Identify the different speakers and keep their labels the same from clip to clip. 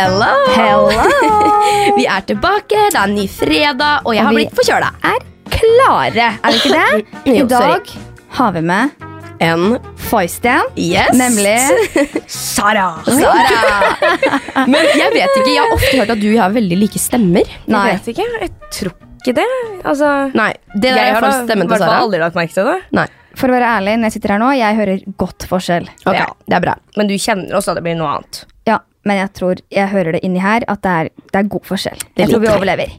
Speaker 1: Hello!
Speaker 2: Hello!
Speaker 1: Vi er tilbake, det er ny fredag, og jeg
Speaker 2: Og
Speaker 1: har
Speaker 2: vi-
Speaker 1: blitt forkjøla.
Speaker 2: Er klare, er vi ikke det? I dag har vi med
Speaker 1: En
Speaker 2: Foysten,
Speaker 1: yes.
Speaker 2: nemlig
Speaker 3: Sara!
Speaker 1: Sara. Men jeg vet ikke, jeg har ofte hørt at du har veldig like stemmer.
Speaker 2: Nei.
Speaker 3: Jeg vet ikke. Jeg tror ikke det. Altså,
Speaker 1: Nei, det
Speaker 3: jeg har da
Speaker 1: stemmen til Sara.
Speaker 3: aldri lagt merke til det.
Speaker 1: Nei,
Speaker 2: For å være ærlig, når jeg sitter her nå, jeg hører godt forskjell.
Speaker 1: ok,
Speaker 3: Ja.
Speaker 1: det er bra.
Speaker 3: Men du kjenner også at det blir noe annet.
Speaker 2: Men jeg tror jeg hører det inni her at det er, det er god forskjell.
Speaker 1: Det
Speaker 2: Jeg tror vi overlever.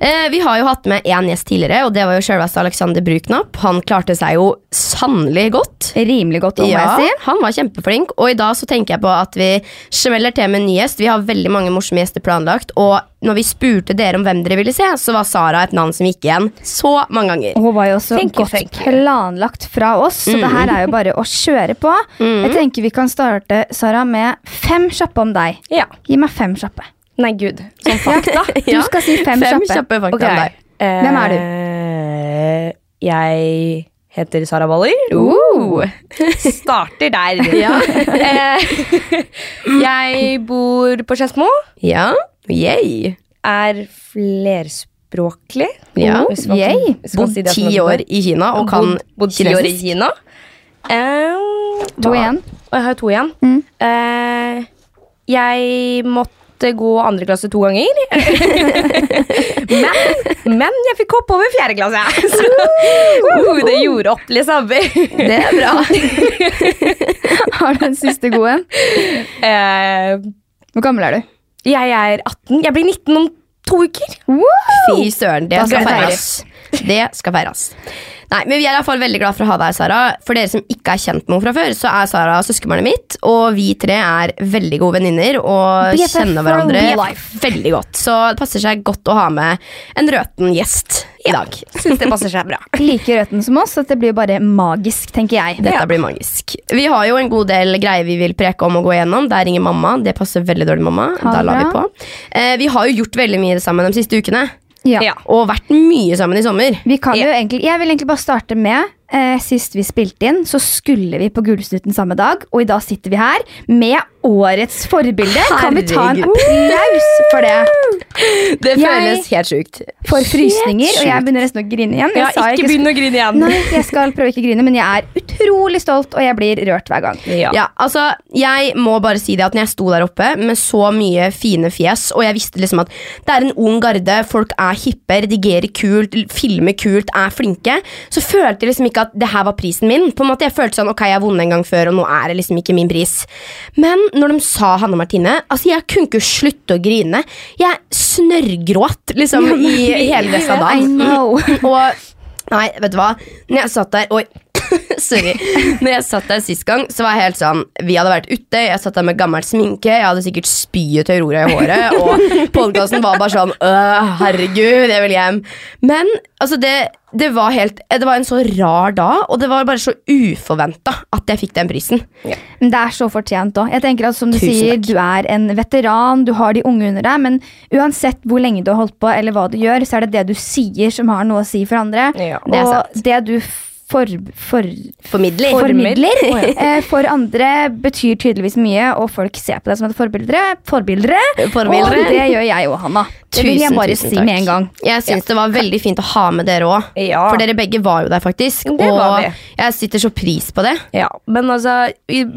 Speaker 1: Eh, vi har jo hatt med én gjest tidligere, og det var jo selveste Alexander Bruknapp. Han klarte seg jo sannelig godt.
Speaker 2: Rimelig godt, må
Speaker 1: Ja,
Speaker 2: jeg si.
Speaker 1: han var kjempeflink, og i dag så tenker jeg på at vi smeller til med en ny gjest. Vi har veldig mange morsomme gjester planlagt, og når vi spurte dere om hvem dere ville se, så var Sara et navn som gikk igjen så mange ganger.
Speaker 2: Hun var jo også
Speaker 3: Thank
Speaker 2: godt
Speaker 3: you.
Speaker 2: planlagt fra oss, så det her er jo bare å kjøre på. Jeg tenker vi kan starte, Sara, med fem kjappe om deg.
Speaker 3: Ja.
Speaker 2: Gi meg fem kjappe.
Speaker 3: Nei, gud. Sånn fakta.
Speaker 2: Du skal si fem,
Speaker 1: Fem
Speaker 2: kjappe.
Speaker 1: kjappe fakta okay. deg.
Speaker 2: Hvem er du?
Speaker 3: Eh, jeg heter Sara Waller.
Speaker 1: Uh.
Speaker 3: Starter der.
Speaker 1: Ja.
Speaker 3: Eh, jeg bor på Skedsmo.
Speaker 1: Ja, yay.
Speaker 3: Er flerspråklig.
Speaker 1: Ja.
Speaker 2: Yay.
Speaker 1: Bodd ti år i Kina og kan
Speaker 3: Bodd- ti år i. Kina. Eh,
Speaker 2: To igjen.
Speaker 3: Og jeg har to igjen.
Speaker 2: Mm.
Speaker 3: Uh, jeg måtte gå andre klasse to ganger. men, men jeg fikk hoppe over fjerde klasse. Så uh, det gjorde opp, liksom.
Speaker 1: Det er bra.
Speaker 2: Har du en siste god en?
Speaker 3: Uh,
Speaker 2: Hvor gammel er du?
Speaker 3: jeg er 18. Jeg blir 19 om to uker.
Speaker 1: Fy søren, det skal feires. Det skal feires. Nei, men Vi er i hvert fall veldig glad for å ha deg, Sara. For dere som ikke er kjent med henne fra før, så er Sara søskenbarnet mitt. Og vi tre er veldig gode venninner og
Speaker 2: BFF
Speaker 1: kjenner hverandre veldig godt. Så det passer seg godt å ha med en røten gjest i dag.
Speaker 3: Syns det passer seg bra.
Speaker 2: Like røten som oss, at det blir bare magisk, tenker jeg.
Speaker 1: Dette blir magisk. Vi har jo en god del greier vi vil preke om og gå igjennom. Der ringer mamma. Det passer veldig dårlig, mamma.
Speaker 2: Ha
Speaker 1: Da lar vi på. Eh, vi har jo gjort veldig mye sammen de siste ukene.
Speaker 2: Ja.
Speaker 1: Og vært mye sammen i sommer.
Speaker 2: Vi kan jo egentlig, jeg vil egentlig bare starte med eh, Sist vi spilte inn, så skulle vi på Gullsnutten samme dag. Og i dag sitter vi her med årets forbilde. Kan vi ta en applaus for det?
Speaker 1: Det
Speaker 2: Jeg-
Speaker 1: føles helt sjukt.
Speaker 2: For frysninger. Og jeg begynner nesten å grine igjen.
Speaker 3: Ja,
Speaker 2: sa jeg
Speaker 3: ikke begynn å grine igjen.
Speaker 2: Nei, jeg skal prøve ikke å grine, men jeg er utrolig stolt, og jeg blir rørt hver gang.
Speaker 3: Ja.
Speaker 1: Ja, altså, jeg må bare si det at når jeg sto der oppe med så mye fine fjes, og jeg visste liksom at det er en ung garde, folk er hippe, redigerer kult, filmer kult, er flinke, så følte jeg liksom ikke at det her var prisen min. På en måte, Jeg følte sånn, ok, jeg har vunnet en gang før, og nå er det liksom ikke min pris. Men når de sa Hanne Martine, altså jeg kunne ikke slutte å grine. Jeg snørrgråt liksom i hele av dagen. Og Nei, vet du hva? Når jeg satt der Oi, sorry. Når jeg satt der sist gang, så var jeg helt sånn Vi hadde vært ute, jeg satt der med gammel sminke, jeg hadde sikkert spyet til Aurora i håret, og podkasten var bare sånn «Øh, Herregud, jeg vil hjem. Men altså, det, det var helt Det var en så rar dag, og det var bare så uforventa at jeg fikk den prisen.
Speaker 2: Men det er så fortjent òg. Jeg tenker at som du
Speaker 1: Tusen
Speaker 2: sier,
Speaker 1: takk.
Speaker 2: du er en veteran, du har de unge under deg, men uansett hvor lenge du har holdt på, eller hva du gjør, så er det det du sier som har noe å si for andre.
Speaker 3: Ja,
Speaker 1: det
Speaker 2: og det du for, for,
Speaker 1: Formidler.
Speaker 2: formidler eh, for andre betyr tydeligvis mye, og folk ser på deg som et forbilde. Forbildere.
Speaker 1: forbildere.
Speaker 2: Og det gjør jeg og Hanna. Det vil jeg bare
Speaker 1: tusen
Speaker 2: si
Speaker 1: takk.
Speaker 2: med en gang.
Speaker 1: Jeg syns det var veldig fint å ha med dere òg.
Speaker 3: Ja.
Speaker 1: For dere begge var jo der, faktisk.
Speaker 3: Det
Speaker 1: og jeg sitter så pris på det.
Speaker 3: Ja, men altså,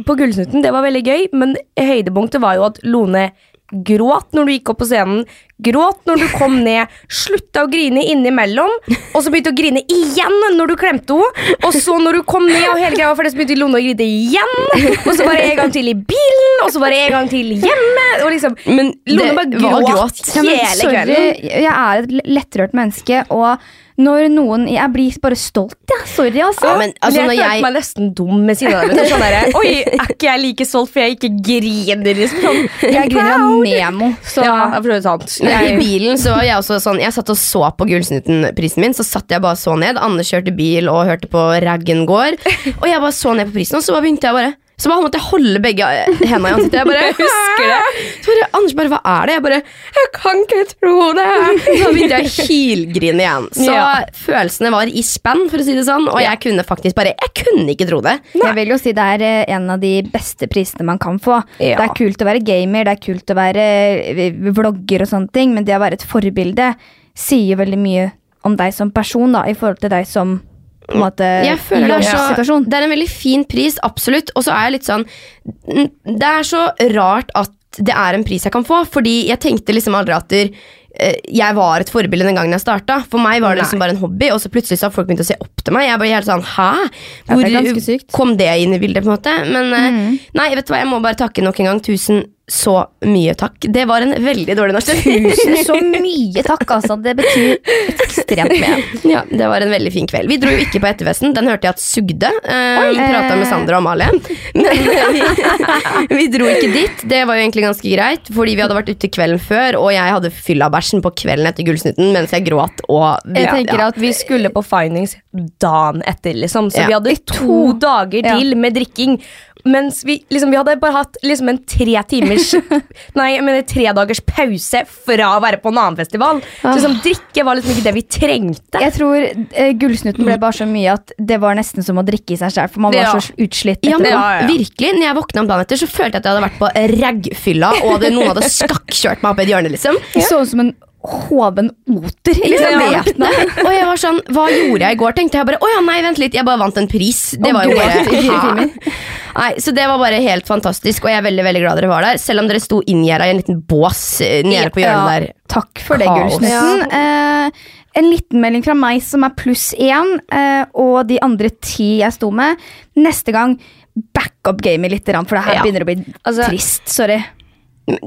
Speaker 3: på Gullsnutten, det var veldig gøy, men høydepunktet var jo at Lone gråt når du gikk opp på scenen, gråt når du kom ned, slutta å grine innimellom, og så begynte å grine igjen når du klemte henne, og så når du kom ned og hele greia var ferdig, så begynte Lone å grine igjen, og så bare en gang til i bilen, og så bare en gang til hjemme, og liksom,
Speaker 1: Men
Speaker 3: Lone bare gråt,
Speaker 1: gråt.
Speaker 2: Ja,
Speaker 3: hele
Speaker 2: sorry,
Speaker 3: kvelden.
Speaker 2: jeg er et lettrørt menneske, og når noen Jeg blir bare stolt, jeg. Sorry, altså.
Speaker 1: Ja, men altså,
Speaker 3: men jeg følte
Speaker 1: jeg
Speaker 3: meg nesten dum med siden av det. Sånn der, Oi, er ikke jeg like stolt for jeg ikke griner? Liksom. Sånn,
Speaker 2: jeg griner av. Nemo, så
Speaker 3: Ja, det er for så vidt sant.
Speaker 1: Jeg, I bilen så var jeg også sånn Jeg satt og så på Gullsnutten-prisen min. Så satt jeg bare så ned. Anne kjørte bil og hørte på Raggen går. Og jeg bare så ned på prisen, og så bare begynte jeg bare Så bare måtte jeg holde begge hendene i ansiktet. Jeg bare husker det. Så bare, Anders bare, hva er det? Jeg bare Jeg kan ikke tro det! Så begynte jeg å hylgrine igjen. Så
Speaker 3: Ja.
Speaker 1: følelsene var i spenn, for å si det sånn. Og jeg kunne faktisk bare Jeg kunne ikke tro det.
Speaker 2: Jeg vil jo si det er eh, en av de beste prisene man kan få.
Speaker 3: Ja.
Speaker 2: Det er kult å være gamer, det er kult å være eh, vlogger og sånne ting, men det å være et forbilde sier veldig mye om deg som person da, i forhold til deg som på en måte,
Speaker 1: føler det er, en veldig fin pris, absolutt. Og så er jeg litt sånn Det er så rart at det er en pris jeg kan få, fordi jeg tenkte liksom aldri at der, eh, jeg var et forbilde den gangen jeg starta. For meg var det liksom bare en hobby, og så plutselig så har folk begynt å se opp til meg. Jeg bare helt sånn, hæ?
Speaker 2: Ja, det
Speaker 1: kom det inn i bildet, på en måte? Men mm. nei, vet du hva, jeg må bare takke nok en gang. Tusen så mye takk. Det var en veldig dårlig norsk.
Speaker 2: Tusen så mye takk, altså. Det betyr ekstremt mye.
Speaker 1: Ja, det var en veldig fin kveld. Vi dro jo ikke på etterfesten, den hørte jeg at sugde. Vi
Speaker 2: Oi.
Speaker 1: Prata med Sander og Amalie. Men eh, vi, vi dro ikke dit. Det var jo egentlig ganske greit, fordi vi hadde vært ute kvelden før, og jeg hadde fyllabæsjen på kvelden etter Gullsnutten mens jeg gråt og
Speaker 3: Jeg tenker at vi skulle på Findings dagen etter, liksom. Så
Speaker 1: Ja.
Speaker 3: vi hadde to dager
Speaker 2: Ja.
Speaker 3: til med drikking. Mens vi, liksom, vi hadde bare hatt liksom en tre timers Nei, jeg mener tre dagers pause fra å være på en annen festival. Så liksom, drikke var liksom ikke det vi trengte.
Speaker 2: Jeg tror eh, Gullsnutten ble bare så mye at det var nesten som å drikke i seg selv, for man var
Speaker 3: Ja.
Speaker 2: så utslitt.
Speaker 1: ja, men.
Speaker 3: Ja, ja.
Speaker 1: virkelig, når jeg våkna om dagen etter, så følte jeg at jeg hadde vært på raggfylla, og hadde, noen hadde skakkjørt meg opp i et hjørne, liksom.
Speaker 2: Så ut som en hoven oter. Liksom,
Speaker 1: Ja.
Speaker 2: væpnet.
Speaker 1: Og jeg var sånn, hva gjorde jeg i går? Tenkte jeg bare, å ja, nei, vent litt, jeg bare vant en pris. Det var jo bare. Nei, Så det var bare helt fantastisk, og jeg er veldig veldig glad dere var der. Selv om dere sto inngjerda i en liten bås eh, nede på hjørnet der.
Speaker 2: Takk for det,
Speaker 1: Kaos.
Speaker 2: Gullsnutten. Eh, en liten melding fra meg som er pluss én, eh, og de andre ti jeg sto med. Neste gang back up gamet litt, for det her begynner å bli
Speaker 3: Altså-
Speaker 2: trist. Sorry.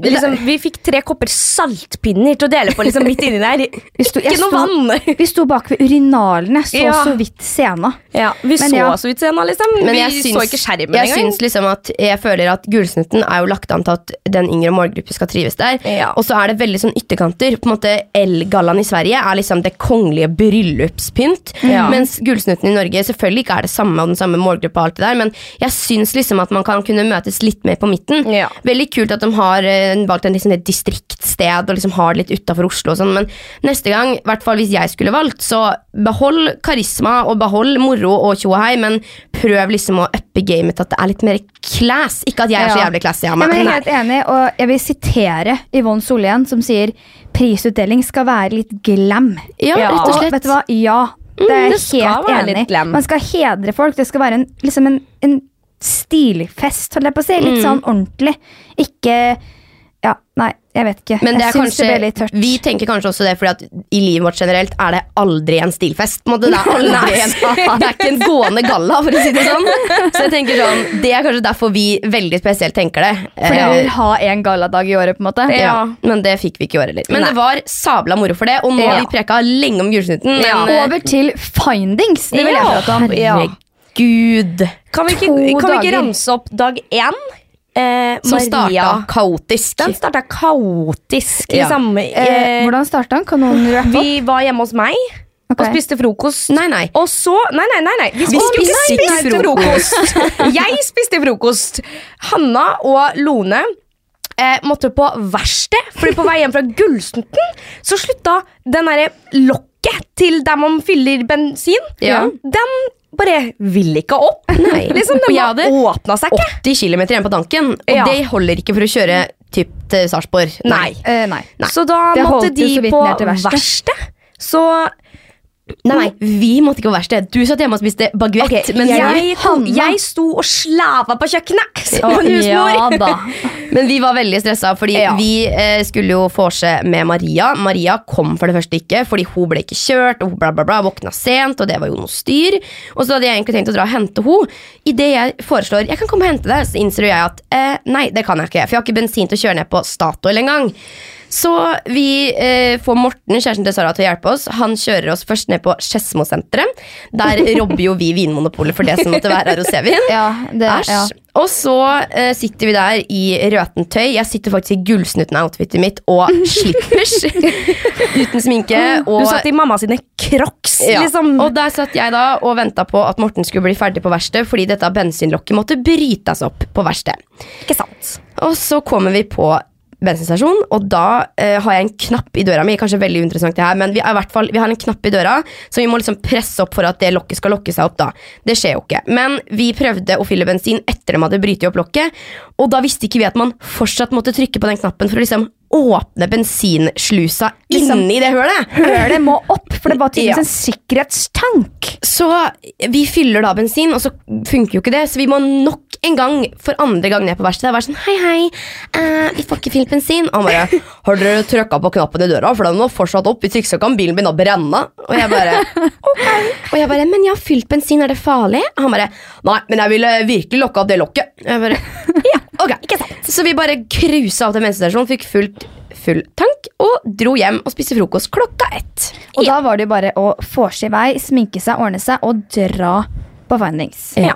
Speaker 3: Liksom, vi fikk tre kopper saltpinner til å dele på liksom, midt inni der.
Speaker 2: Vi sto,
Speaker 3: Ikke noe vann!
Speaker 2: Vi sto bak ved urinalene, så
Speaker 3: Ja.
Speaker 2: så vidt scena.
Speaker 3: Ja, vi
Speaker 2: Men
Speaker 3: så
Speaker 2: ja.
Speaker 3: så vidt scena, liksom.
Speaker 1: Men
Speaker 3: vi
Speaker 1: syns,
Speaker 3: så ikke skjermen
Speaker 1: jeg
Speaker 3: engang.
Speaker 1: syns liksom at jeg føler at Gullsnutten er jo lagt an til at den yngre målgruppen skal trives der.
Speaker 3: Ja.
Speaker 1: Og så er det veldig sånn ytterkanter. På en måte Elgallaen i Sverige er liksom det kongelige bryllupspynt.
Speaker 3: Ja.
Speaker 1: Mens Gullsnutten i Norge selvfølgelig ikke er det samme og den samme målgruppa, og alt det der, men jeg syns liksom at man kan kunne møtes litt mer på midten. Veldig kult at de har eh, valgt en liksom et distriktsted og liksom har det litt utafor Oslo og sånn, men neste gang, i hvert fall hvis jeg skulle valgt, så behold karisma og behold moro og tjohei, men prøv liksom å uppe gamet at det er litt mer class. Ikke at jeg er så jævlig classy av
Speaker 2: Ja,
Speaker 1: meg.
Speaker 2: men jeg er helt enig, og jeg vil sitere Yvonne Solhjell, som sier prisutdeling skal være litt glam.
Speaker 1: Ja,
Speaker 3: Ja.
Speaker 1: rett og
Speaker 2: Og
Speaker 1: slett.
Speaker 2: vet du hva? Ja, det er
Speaker 3: Mm,
Speaker 2: jeg
Speaker 3: det
Speaker 2: helt enig. Man skal hedre folk. Det skal være en, liksom en, en stilfest, holdt jeg på å si. Litt
Speaker 1: Mm.
Speaker 2: sånn ordentlig. Ikke Ja, nei, jeg vet ikke.
Speaker 1: Men det
Speaker 2: jeg
Speaker 1: er
Speaker 2: syns
Speaker 1: kanskje,
Speaker 2: det ble litt tørt.
Speaker 1: vi tenker kanskje også det fordi at i livet vårt generelt er det aldri en stilfest. på en måte. Det er, aldri en, det er ikke en gående galla, for å si det sånn. Så jeg tenker sånn, Det er kanskje derfor vi veldig spesielt tenker det.
Speaker 2: Fordi
Speaker 1: Eh,
Speaker 2: vi vil ha en galladag i året, på en måte.
Speaker 1: ja, Men det fikk vi ikke i år heller. Men
Speaker 3: Nei.
Speaker 1: det var sabla moro for det, og nå har
Speaker 3: Ja.
Speaker 1: vi preka lenge om Gullsnutten.
Speaker 3: Ja.
Speaker 1: Eh,
Speaker 2: Over til findings. Det vil jeg prate om.
Speaker 3: Ja.
Speaker 1: herregud.
Speaker 3: Kan vi ikke, kan vi ikke ramse opp dag én? Eh,
Speaker 1: Som
Speaker 3: Maria.
Speaker 1: starta kaotisk.
Speaker 3: Den starta kaotisk.
Speaker 1: Ja.
Speaker 3: Liksom.
Speaker 2: Eh,
Speaker 3: Eh,
Speaker 2: hvordan starta den? Kan noen rappe opp?
Speaker 3: vi var hjemme hos meg
Speaker 2: Okay.
Speaker 3: og spiste frokost.
Speaker 1: Nei, nei.
Speaker 3: Og så Nei, nei, nei. nei. Vi,
Speaker 1: Vi
Speaker 3: skulle
Speaker 1: spiste
Speaker 3: ikke
Speaker 1: ikke
Speaker 3: spise frokost. Jeg spiste frokost. Hanna og Lone eh, måtte på verksted, Fordi på vei hjem fra Gullsnutten så slutta den derre lokket til der man fyller bensin.
Speaker 1: Ja.
Speaker 3: Den bare vil ikke opp.
Speaker 1: Nei.
Speaker 3: Liksom,
Speaker 1: Og
Speaker 3: Den
Speaker 1: jeg
Speaker 3: bare
Speaker 1: hadde
Speaker 3: åpna seg ikke.
Speaker 1: 80 km igjen på tanken, og
Speaker 3: Ja.
Speaker 1: det holder ikke for å kjøre typ til Sarpsborg.
Speaker 3: Nei.
Speaker 2: Eh, nei.
Speaker 3: Så da
Speaker 2: Det
Speaker 3: måtte de
Speaker 2: så
Speaker 3: på verkstedet. Så
Speaker 1: Nei, vi måtte ikke på verksted. Du satt hjemme og spiste baguett.
Speaker 3: Okay,
Speaker 1: men
Speaker 3: jeg,
Speaker 1: jeg,
Speaker 3: jeg sto og slava på kjøkkenet som
Speaker 2: ja da.
Speaker 1: men vi var veldig stressa, fordi
Speaker 3: Ja.
Speaker 1: vi eh, skulle jo vorse med Maria. Maria kom for det første ikke, fordi hun ble ikke kjørt, og hun bla, bla, bla, våkna sent, og det var jo noe styr. Og så hadde jeg egentlig tenkt å dra og hente henne. Idet jeg foreslår jeg kan komme og hente deg, så innser jeg at eh, nei, det kan jeg ikke, for jeg har ikke bensin til å kjøre ned på Statoil engang. Så vi eh, får Morten, kjæresten til Sara, til å hjelpe oss. Han kjører oss først ned på Skedsmosenteret. Der robber jo vi Vinmonopolet for det som måtte være rosévin.
Speaker 2: Ja, det,
Speaker 1: Æsj.
Speaker 2: ja.
Speaker 1: Og så eh, sitter vi der i røtent tøy. Jeg sitter faktisk i gullsnutten-outfitet mitt og slippers. uten sminke. Og,
Speaker 3: Du satt i mamma sine crocs,
Speaker 1: ja.
Speaker 3: liksom.
Speaker 1: og der satt jeg da og venta på at Morten skulle bli ferdig på verkstedet, fordi dette bensinlokket måtte brytes opp på verkstedet.
Speaker 3: Ikke sant?
Speaker 1: Og så kommer vi på bensinstasjon, og da eh, har jeg en knapp i døra mi. Kanskje veldig interessant det her, men vi, er i hvert fall, vi har en knapp i døra, så vi må liksom presse opp for at det lokket skal lokke seg opp. da. Det skjer jo ikke. Men vi prøvde å fylle bensin etter de hadde brytt opp lokket, og da visste ikke vi at man fortsatt måtte trykke på den knappen for å liksom åpne bensinslusa
Speaker 2: Liksom-
Speaker 1: inni det hølet.
Speaker 2: Hølet må opp, for det var tydeligvis
Speaker 1: Ja.
Speaker 2: en sikkerhetstank.
Speaker 1: Så vi fyller da bensin, og så funker jo ikke det, så vi må nok en gang for andre gang ned på verkstedet var sånn Hei, hei, uh, vi får ikke fylt bensin. Og han bare Har dere trykka på knappen i døra? For den var fortsatt opp. Hvis ikke så kan bilen å brenne. Og jeg bare Ok. Og jeg bare Men jeg har fylt bensin, er det farlig? Og han bare Nei, men jeg ville virkelig lukke opp det lokket. Jeg bare Ja, ok. Ikke sant. Så vi bare cruisa opp til bensinstasjonen, fikk fullt full tank og dro hjem og spiste frokost klokka ett.
Speaker 2: Og da var det jo bare å vorse i vei, sminke seg, ordne seg og dra på findings.
Speaker 1: Ja.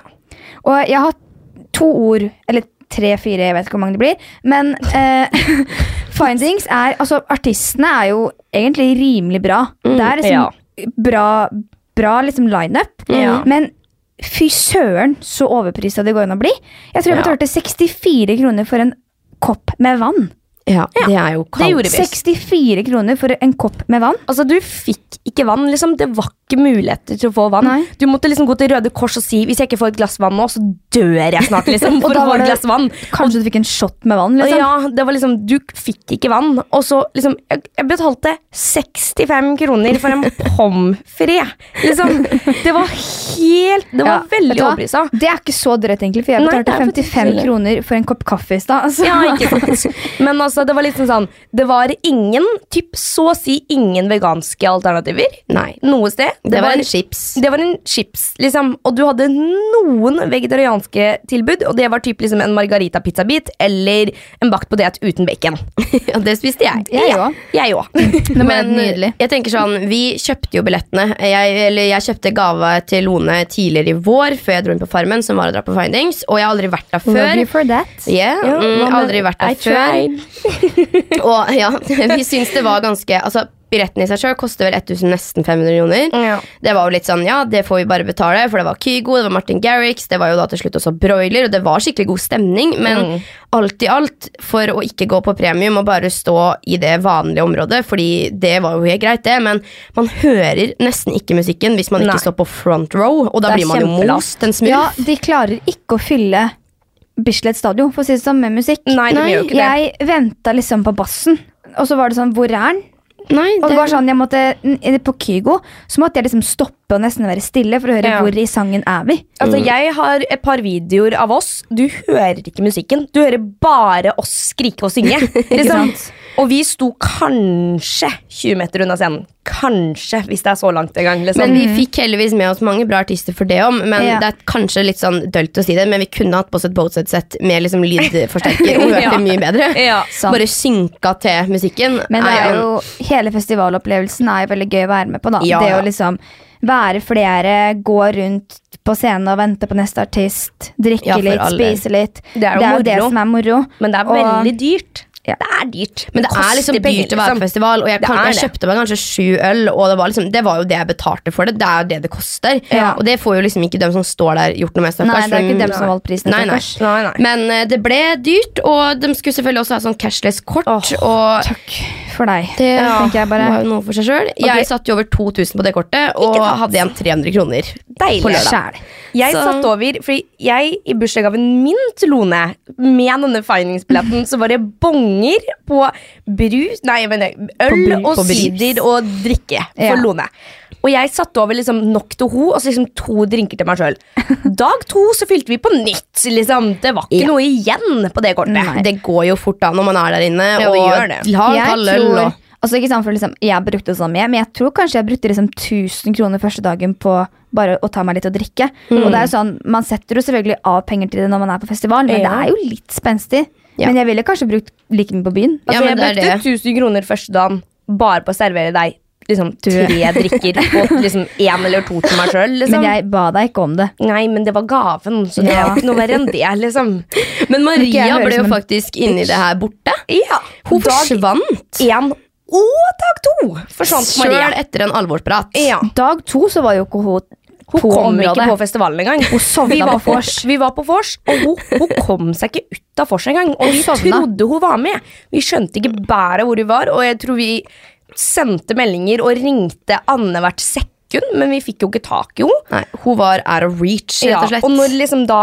Speaker 2: Og jeg har to ord, eller tre-fire, jeg vet ikke hvor mange det blir. Men eh, findings er Altså, artistene er jo egentlig rimelig bra. det er liksom bra, bra liksom lineup.
Speaker 3: Ja.
Speaker 2: Men fy søren, så overprisa det går an å bli. Jeg tror jeg
Speaker 1: Ja.
Speaker 2: betalte 64 kroner for en kopp med vann.
Speaker 1: Ja, det er jo
Speaker 3: kaldt.
Speaker 2: 64 kroner for en kopp med vann.
Speaker 3: Altså, Du fikk ikke vann. liksom. Det var ikke muligheter til å få vann.
Speaker 2: Nei.
Speaker 3: Du måtte liksom gå til Røde Kors og si hvis jeg ikke får et glass vann nå, så dør jeg snart. liksom, For å få et glass vann.
Speaker 2: Kanskje du fikk en shot med vann? Liksom.
Speaker 3: Ja, det var liksom, Du fikk ikke vann. Og så liksom Jeg, jeg betalte 65 kroner for en pommes frites. Liksom, det var helt Det var
Speaker 2: Ja,
Speaker 3: veldig overprisa.
Speaker 2: Det er ikke så drøyt, egentlig, for jeg betalte
Speaker 3: Nei,
Speaker 2: 55
Speaker 3: ikke
Speaker 2: kroner for en kopp kaffe i stad. Altså.
Speaker 3: Ja, ikke sant. Men altså, det var liksom sånn Det var ingen, typ så å si ingen veganske alternativer.
Speaker 1: Nei.
Speaker 3: Noe sted.
Speaker 1: Det var en chips.
Speaker 3: Det var en chips, liksom. Og du hadde noen vegetarianske tilbud, og det var typ liksom en margarita pizzabit eller en bakt potet uten bacon.
Speaker 1: Og det spiste jeg.
Speaker 2: Jeg òg.
Speaker 3: Jeg òg.
Speaker 2: Helt nydelig.
Speaker 1: jeg tenker sånn, vi kjøpte jo billettene. Jeg, eller jeg kjøpte gave til Lone tidligere i vår, før jeg dro inn på Farmen, som var å dra på Findings. Og jeg har aldri vært der
Speaker 2: Love
Speaker 1: før.
Speaker 2: you for that.
Speaker 1: Yeah, mm, aldri vært der
Speaker 3: I
Speaker 1: før. Og ja, vi syns det var ganske Altså, Billetten i seg sjøl koster vel 1000 nesten 500 kroner.
Speaker 3: Ja.
Speaker 1: Det var jo litt sånn, ja, det får vi bare betale, for det var Kygo, det var Martin Garrix, det var jo da til slutt også Broiler, og det var skikkelig god stemning, men
Speaker 3: Mm.
Speaker 1: alt i alt, for å ikke gå på premium og bare stå i det vanlige området, fordi det var jo helt greit, det, men man hører nesten ikke musikken hvis man ikke står på front row, og da blir man jo most en smurf.
Speaker 2: Ja, de klarer ikke å fylle Bislett stadion, for å si det sånn, med musikk.
Speaker 3: Nei, de gjør jo ikke det.
Speaker 2: Jeg venta liksom på bassen, og så var det sånn Hvor er den?
Speaker 1: Nei,
Speaker 2: Og det var sånn, jeg måtte, På Kygo så måtte jeg liksom stoppe og nesten være stille for å høre
Speaker 3: Ja.
Speaker 2: hvor i sangen er vi.
Speaker 3: Altså, Jeg har et par videoer av oss. Du hører ikke musikken. Du hører bare oss skrike og synge. ikke
Speaker 2: sant?
Speaker 3: Og vi sto kanskje 20 meter unna scenen. Kanskje, hvis det er så langt en gang. Liksom.
Speaker 1: Men vi fikk heldigvis med oss mange bra artister for det om. Men
Speaker 2: Ja.
Speaker 1: det er kanskje litt sånn dølt å si det, men vi kunne hatt på oss et Boatset-sett med liksom lydforsterker og hørt
Speaker 3: Ja.
Speaker 1: det mye bedre.
Speaker 3: Ja.
Speaker 1: Bare synka til musikken.
Speaker 2: Men det er jo, hele festivalopplevelsen er jo veldig gøy å være med på. da
Speaker 1: Ja,
Speaker 2: Det å liksom være flere, gå rundt på scenen og vente på neste artist, drikke
Speaker 1: Ja,
Speaker 2: litt, spise litt.
Speaker 3: Det er jo
Speaker 2: det
Speaker 3: moro.
Speaker 2: som er moro.
Speaker 3: Men det er
Speaker 2: Og-
Speaker 3: veldig dyrt.
Speaker 2: Ja.
Speaker 3: Det er dyrt.
Speaker 1: Men det er liksom
Speaker 3: penger,
Speaker 1: dyrt å være på
Speaker 3: liksom.
Speaker 1: festival, og jeg, kan, jeg kjøpte meg kanskje sju øl, og det var, liksom, det var jo det jeg betalte for det. Det er jo det det koster.
Speaker 2: Ja.
Speaker 1: Og det får jo liksom ikke dem som står der, gjort noe med. stakkars,
Speaker 2: Nei, det er ikke dem som valgte valgt prisen.
Speaker 1: Nei, nei.
Speaker 3: Nei, nei.
Speaker 1: Men uh, det ble dyrt, og de skulle selvfølgelig også ha sånn cashless kort.
Speaker 3: Åh,
Speaker 1: og
Speaker 2: Takk for deg.
Speaker 1: det
Speaker 2: tenker jeg bare.
Speaker 1: var noe for seg sjøl. Jeg satt jo over 2000 på det kortet, og hadde igjen 300 kroner.
Speaker 3: Deilig.
Speaker 1: På lørdag.
Speaker 3: Jeg
Speaker 1: Så-
Speaker 3: satt over, fordi jeg i bursdagsgaven min til Lone, med denne feiningsbilletten, så var det bonger på brus Nei, jeg mener øl
Speaker 1: bru-
Speaker 3: og sider og drikke
Speaker 2: Ja.
Speaker 3: for Lone. Og jeg satte over liksom nok til ho, og så liksom to drinker til meg sjøl. Dag to så fylte vi på nytt. Liksom. Det var ikke
Speaker 1: Ja.
Speaker 3: noe igjen på det kortet.
Speaker 2: Nei.
Speaker 1: Det går jo fort da når man er der inne,
Speaker 3: Ja,
Speaker 1: og
Speaker 3: gjør det.
Speaker 1: La
Speaker 2: Jeg
Speaker 1: kald øl og
Speaker 2: altså ikke sant, for liksom, Jeg brukte sånn mye, men jeg tror kanskje jeg brukte liksom 1000 kroner første dagen på bare å ta meg litt å drikke.
Speaker 1: Mm.
Speaker 2: Og det er jo sånn, Man setter jo selvfølgelig av penger til det når man er på festival, men
Speaker 3: Ja.
Speaker 2: det er jo litt spenstig.
Speaker 1: Ja.
Speaker 2: Men jeg ville kanskje brukt like mye på byen.
Speaker 1: Ja,
Speaker 3: Altså,
Speaker 1: men
Speaker 3: jeg
Speaker 1: det
Speaker 3: brukte 1000 kroner første dagen bare på å servere deg liksom tre drikker og liksom én eller to til meg sjøl. Liksom.
Speaker 2: Men jeg ba deg ikke om det.
Speaker 3: Nei, men det var gaven, så det var ikke noe verre enn det, liksom.
Speaker 1: Men Maria
Speaker 2: okay,
Speaker 1: ble jo
Speaker 2: faktisk en
Speaker 1: inni det her borte.
Speaker 3: Ja,
Speaker 1: Hun
Speaker 3: dag
Speaker 1: forsvant
Speaker 3: én og dag to forsvant Maria.
Speaker 1: sjøl etter en alvorsprat.
Speaker 3: Ja.
Speaker 2: Dag to så var jo ikke hun
Speaker 3: Hun
Speaker 2: på
Speaker 3: kom
Speaker 2: området.
Speaker 3: ikke på festivalen engang.
Speaker 2: Hun sovna
Speaker 3: vi var
Speaker 2: på vors.
Speaker 3: Vi var på vors, og hun, hun kom seg ikke ut av vors engang. Og vi trodde hun var med. Vi skjønte ikke bæret hvor hun var, og jeg tror vi sendte meldinger og ringte annethvert sekund, men vi fikk jo ikke tak i henne.
Speaker 1: Hun var out of reach, rett og slett.
Speaker 3: og når liksom da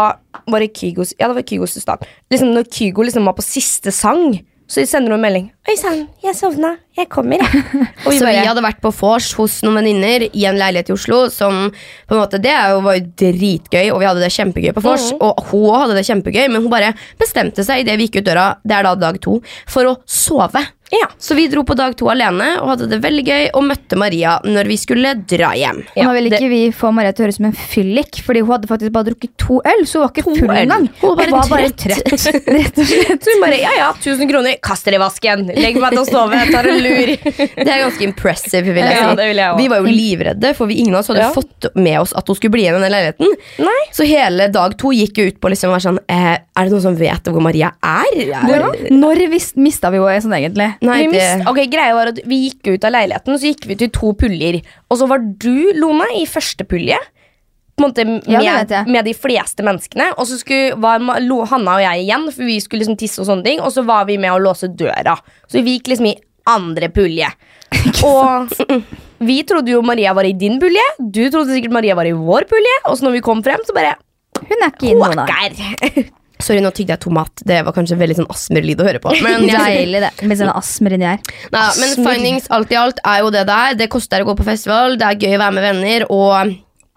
Speaker 3: var det Kygos Ja, det var Kygos stad. Liksom når Kygo liksom var på siste sang, så sender hun en melding. Oi sann, jeg sovna. Jeg kommer, jeg. Og vi
Speaker 1: Så vi hadde vært på vors hos noen venninner i en leilighet i Oslo. Som på en måte, Det jo, var jo dritgøy, og vi hadde det kjempegøy på vors.
Speaker 3: Mm.
Speaker 1: Og hun hadde det kjempegøy, men hun bare bestemte seg idet vi gikk ut døra, det er da dag to, for å sove.
Speaker 3: Ja.
Speaker 1: Så vi dro på dag to alene og hadde det veldig gøy og møtte Maria når vi skulle dra hjem.
Speaker 2: Ja, nå vil ikke vi få Maria til å høres ut som en fyllik, Fordi hun hadde faktisk bare drukket to øl, så hun var ikke
Speaker 3: To
Speaker 2: full engang.
Speaker 1: Hun var
Speaker 2: Hun
Speaker 1: bare
Speaker 2: bare
Speaker 1: trøtt.
Speaker 2: trøtt. Rett og slett.
Speaker 3: Så hun bare ja ja, 1000 kroner, kaster i vasken. Legg meg til å sove, jeg tar en lur.
Speaker 1: Det er ganske impressive, vil jeg
Speaker 3: Ja,
Speaker 1: si.
Speaker 3: det vil jeg også.
Speaker 1: vi var jo livredde, for vi, ingen av oss hadde
Speaker 3: Ja.
Speaker 1: fått med oss at hun skulle bli igjen i den leiligheten.
Speaker 3: Nei.
Speaker 1: Så hele dag to gikk jo ut på liksom å være sånn eh, Er det noen som vet hvor Maria er?
Speaker 2: Hvor, når mista vi henne sånn egentlig?
Speaker 1: Nei,
Speaker 3: vi,
Speaker 1: det,
Speaker 3: mist, okay, greia var at vi gikk ut av leiligheten, så gikk vi til to puljer. Og så var du, Lone, i første pulje. På en måte
Speaker 2: Ja,
Speaker 3: med, de fleste menneskene. Og så skulle, var Hanna og jeg igjen, for vi skulle liksom tisse og sånne ting. Og så var vi med å låse døra. Så vi gikk liksom i andre pulje. Og vi trodde jo Maria var i din pulje. Du trodde sikkert Maria var i vår pulje. Og så når vi kom frem, så bare
Speaker 2: Hun er ikke inne nå,
Speaker 1: sorry, nå tygde jeg tomat. Det var kanskje veldig sånn asmerlyd å høre på. Men,
Speaker 2: Deilig, det. Med sånn astmer inni her.
Speaker 1: Nei, men findings alt i alt er jo det der. Det koster å gå på festival, det er gøy å være med venner. Og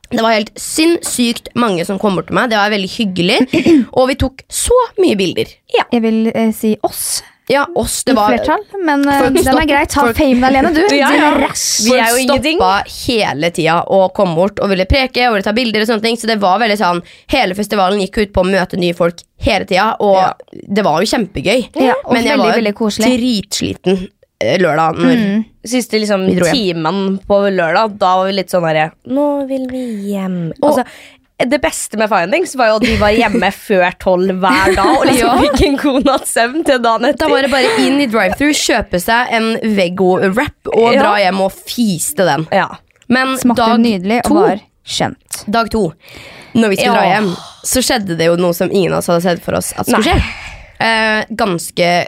Speaker 1: det var helt sinnssykt mange som kom bort til meg. Det var veldig hyggelig. Og vi tok så mye bilder.
Speaker 2: Jeg vil eh, si oss
Speaker 1: Ja, oss. Det var
Speaker 2: flertall, men eh,
Speaker 1: Folk
Speaker 2: den
Speaker 1: stopp-
Speaker 2: er grei. Ta
Speaker 1: folk-
Speaker 2: famen alene, du.
Speaker 3: Ja,
Speaker 2: Din
Speaker 3: ja.
Speaker 2: rass.
Speaker 3: Vi er jo ingenting.
Speaker 1: stoppa hele tida og kom bort og ville preke og ville ta bilder. og sånne ting Så det var veldig sånn Hele festivalen gikk ut på å møte nye folk hele tida, og
Speaker 3: Ja.
Speaker 1: det var jo kjempegøy.
Speaker 2: Ja, og veldig,
Speaker 1: var
Speaker 2: veldig koselig.
Speaker 1: dritsliten lørdag. Når,
Speaker 2: Mm.
Speaker 3: Siste liksom, timen på lørdag, da var vi litt sånn herre Nå vil vi hjem. altså, det beste med Findings var jo at vi var hjemme før tolv hver dag og liksom fikk en god natts søvn til dagen
Speaker 1: Da var det bare inn i drive-thru, kjøpe seg en Veggo-wrap og
Speaker 3: Ja.
Speaker 1: dra hjem og fiste den.
Speaker 3: Ja.
Speaker 1: Men
Speaker 2: Smakte
Speaker 1: dag
Speaker 2: nydelig
Speaker 1: to,
Speaker 2: og var kjent.
Speaker 1: dag to, når vi skulle
Speaker 3: Ja.
Speaker 1: dra hjem, så skjedde det jo noe som ingen av oss hadde sett for oss at skulle
Speaker 3: Nei.
Speaker 1: skje. Eh, ganske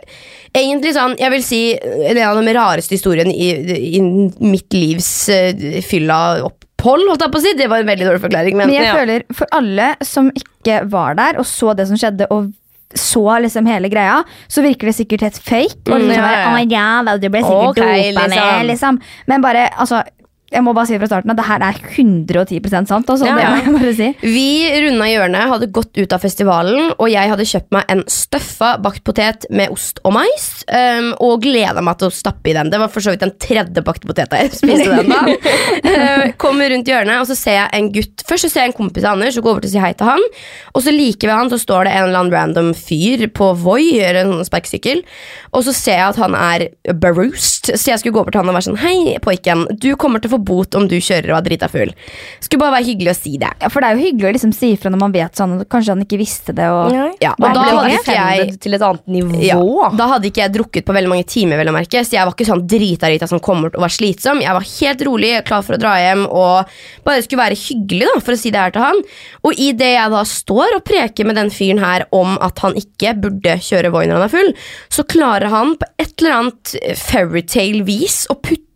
Speaker 1: Egentlig sånn, jeg vil si en av de rareste historiene i, i mitt livs uh, fylla opphold, holdt jeg på å si. Det var en veldig dårlig forklaring, men,
Speaker 2: Men jeg
Speaker 3: ja.
Speaker 2: føler for alle som ikke var der og så det som skjedde, og så liksom hele greia, så virker det sikkert helt fake. Og
Speaker 1: Mm,
Speaker 2: liksom,
Speaker 3: ja, ja.
Speaker 2: Oh my god, du ble sikkert
Speaker 3: okay,
Speaker 2: dopa ned,
Speaker 3: liksom.
Speaker 2: liksom. Men bare, altså jeg må bare si fra starten at det her er 110 sant. Altså,
Speaker 3: Ja,
Speaker 2: det må jeg bare si.
Speaker 1: Vi runda hjørnet, hadde gått ut av festivalen, og jeg hadde kjøpt meg en støffa bakt potet med ost og mais, um, og gleda meg til å stappe i den. Det var for så vidt den tredje bakte poteta jeg spiste den da. Uh, kommer rundt hjørnet, og så ser jeg en gutt Først så ser jeg en kompis av Anders og går over til å si hei til han, og så like ved han så står det en eller annen random fyr på Voi, eller en sånn sparkesykkel, og så ser jeg at han er beroused, så jeg skulle gå over til han og være sånn Hei, pojken, du kommer til å få bot om du kjører og er drita full. Skulle bare være hyggelig å si det.
Speaker 2: Ja, for det er jo hyggelig å liksom si ifra når man vet sånn, og kanskje han ikke visste det. Og,
Speaker 1: Ja, og da hadde ikke jeg
Speaker 3: til et annet nivå.
Speaker 1: ja, Da hadde ikke jeg drukket på veldig mange timer, vel å merke, så jeg var ikke sånn drita-rita som kommer til å være slitsom. Jeg var helt rolig, klar for å dra hjem og bare skulle være hyggelig, da, for å si det her til han. Og idet jeg da står og preker med den fyren her om at han ikke burde kjøre Voi når han er full, så klarer han på et eller annet fairytale-vis og putte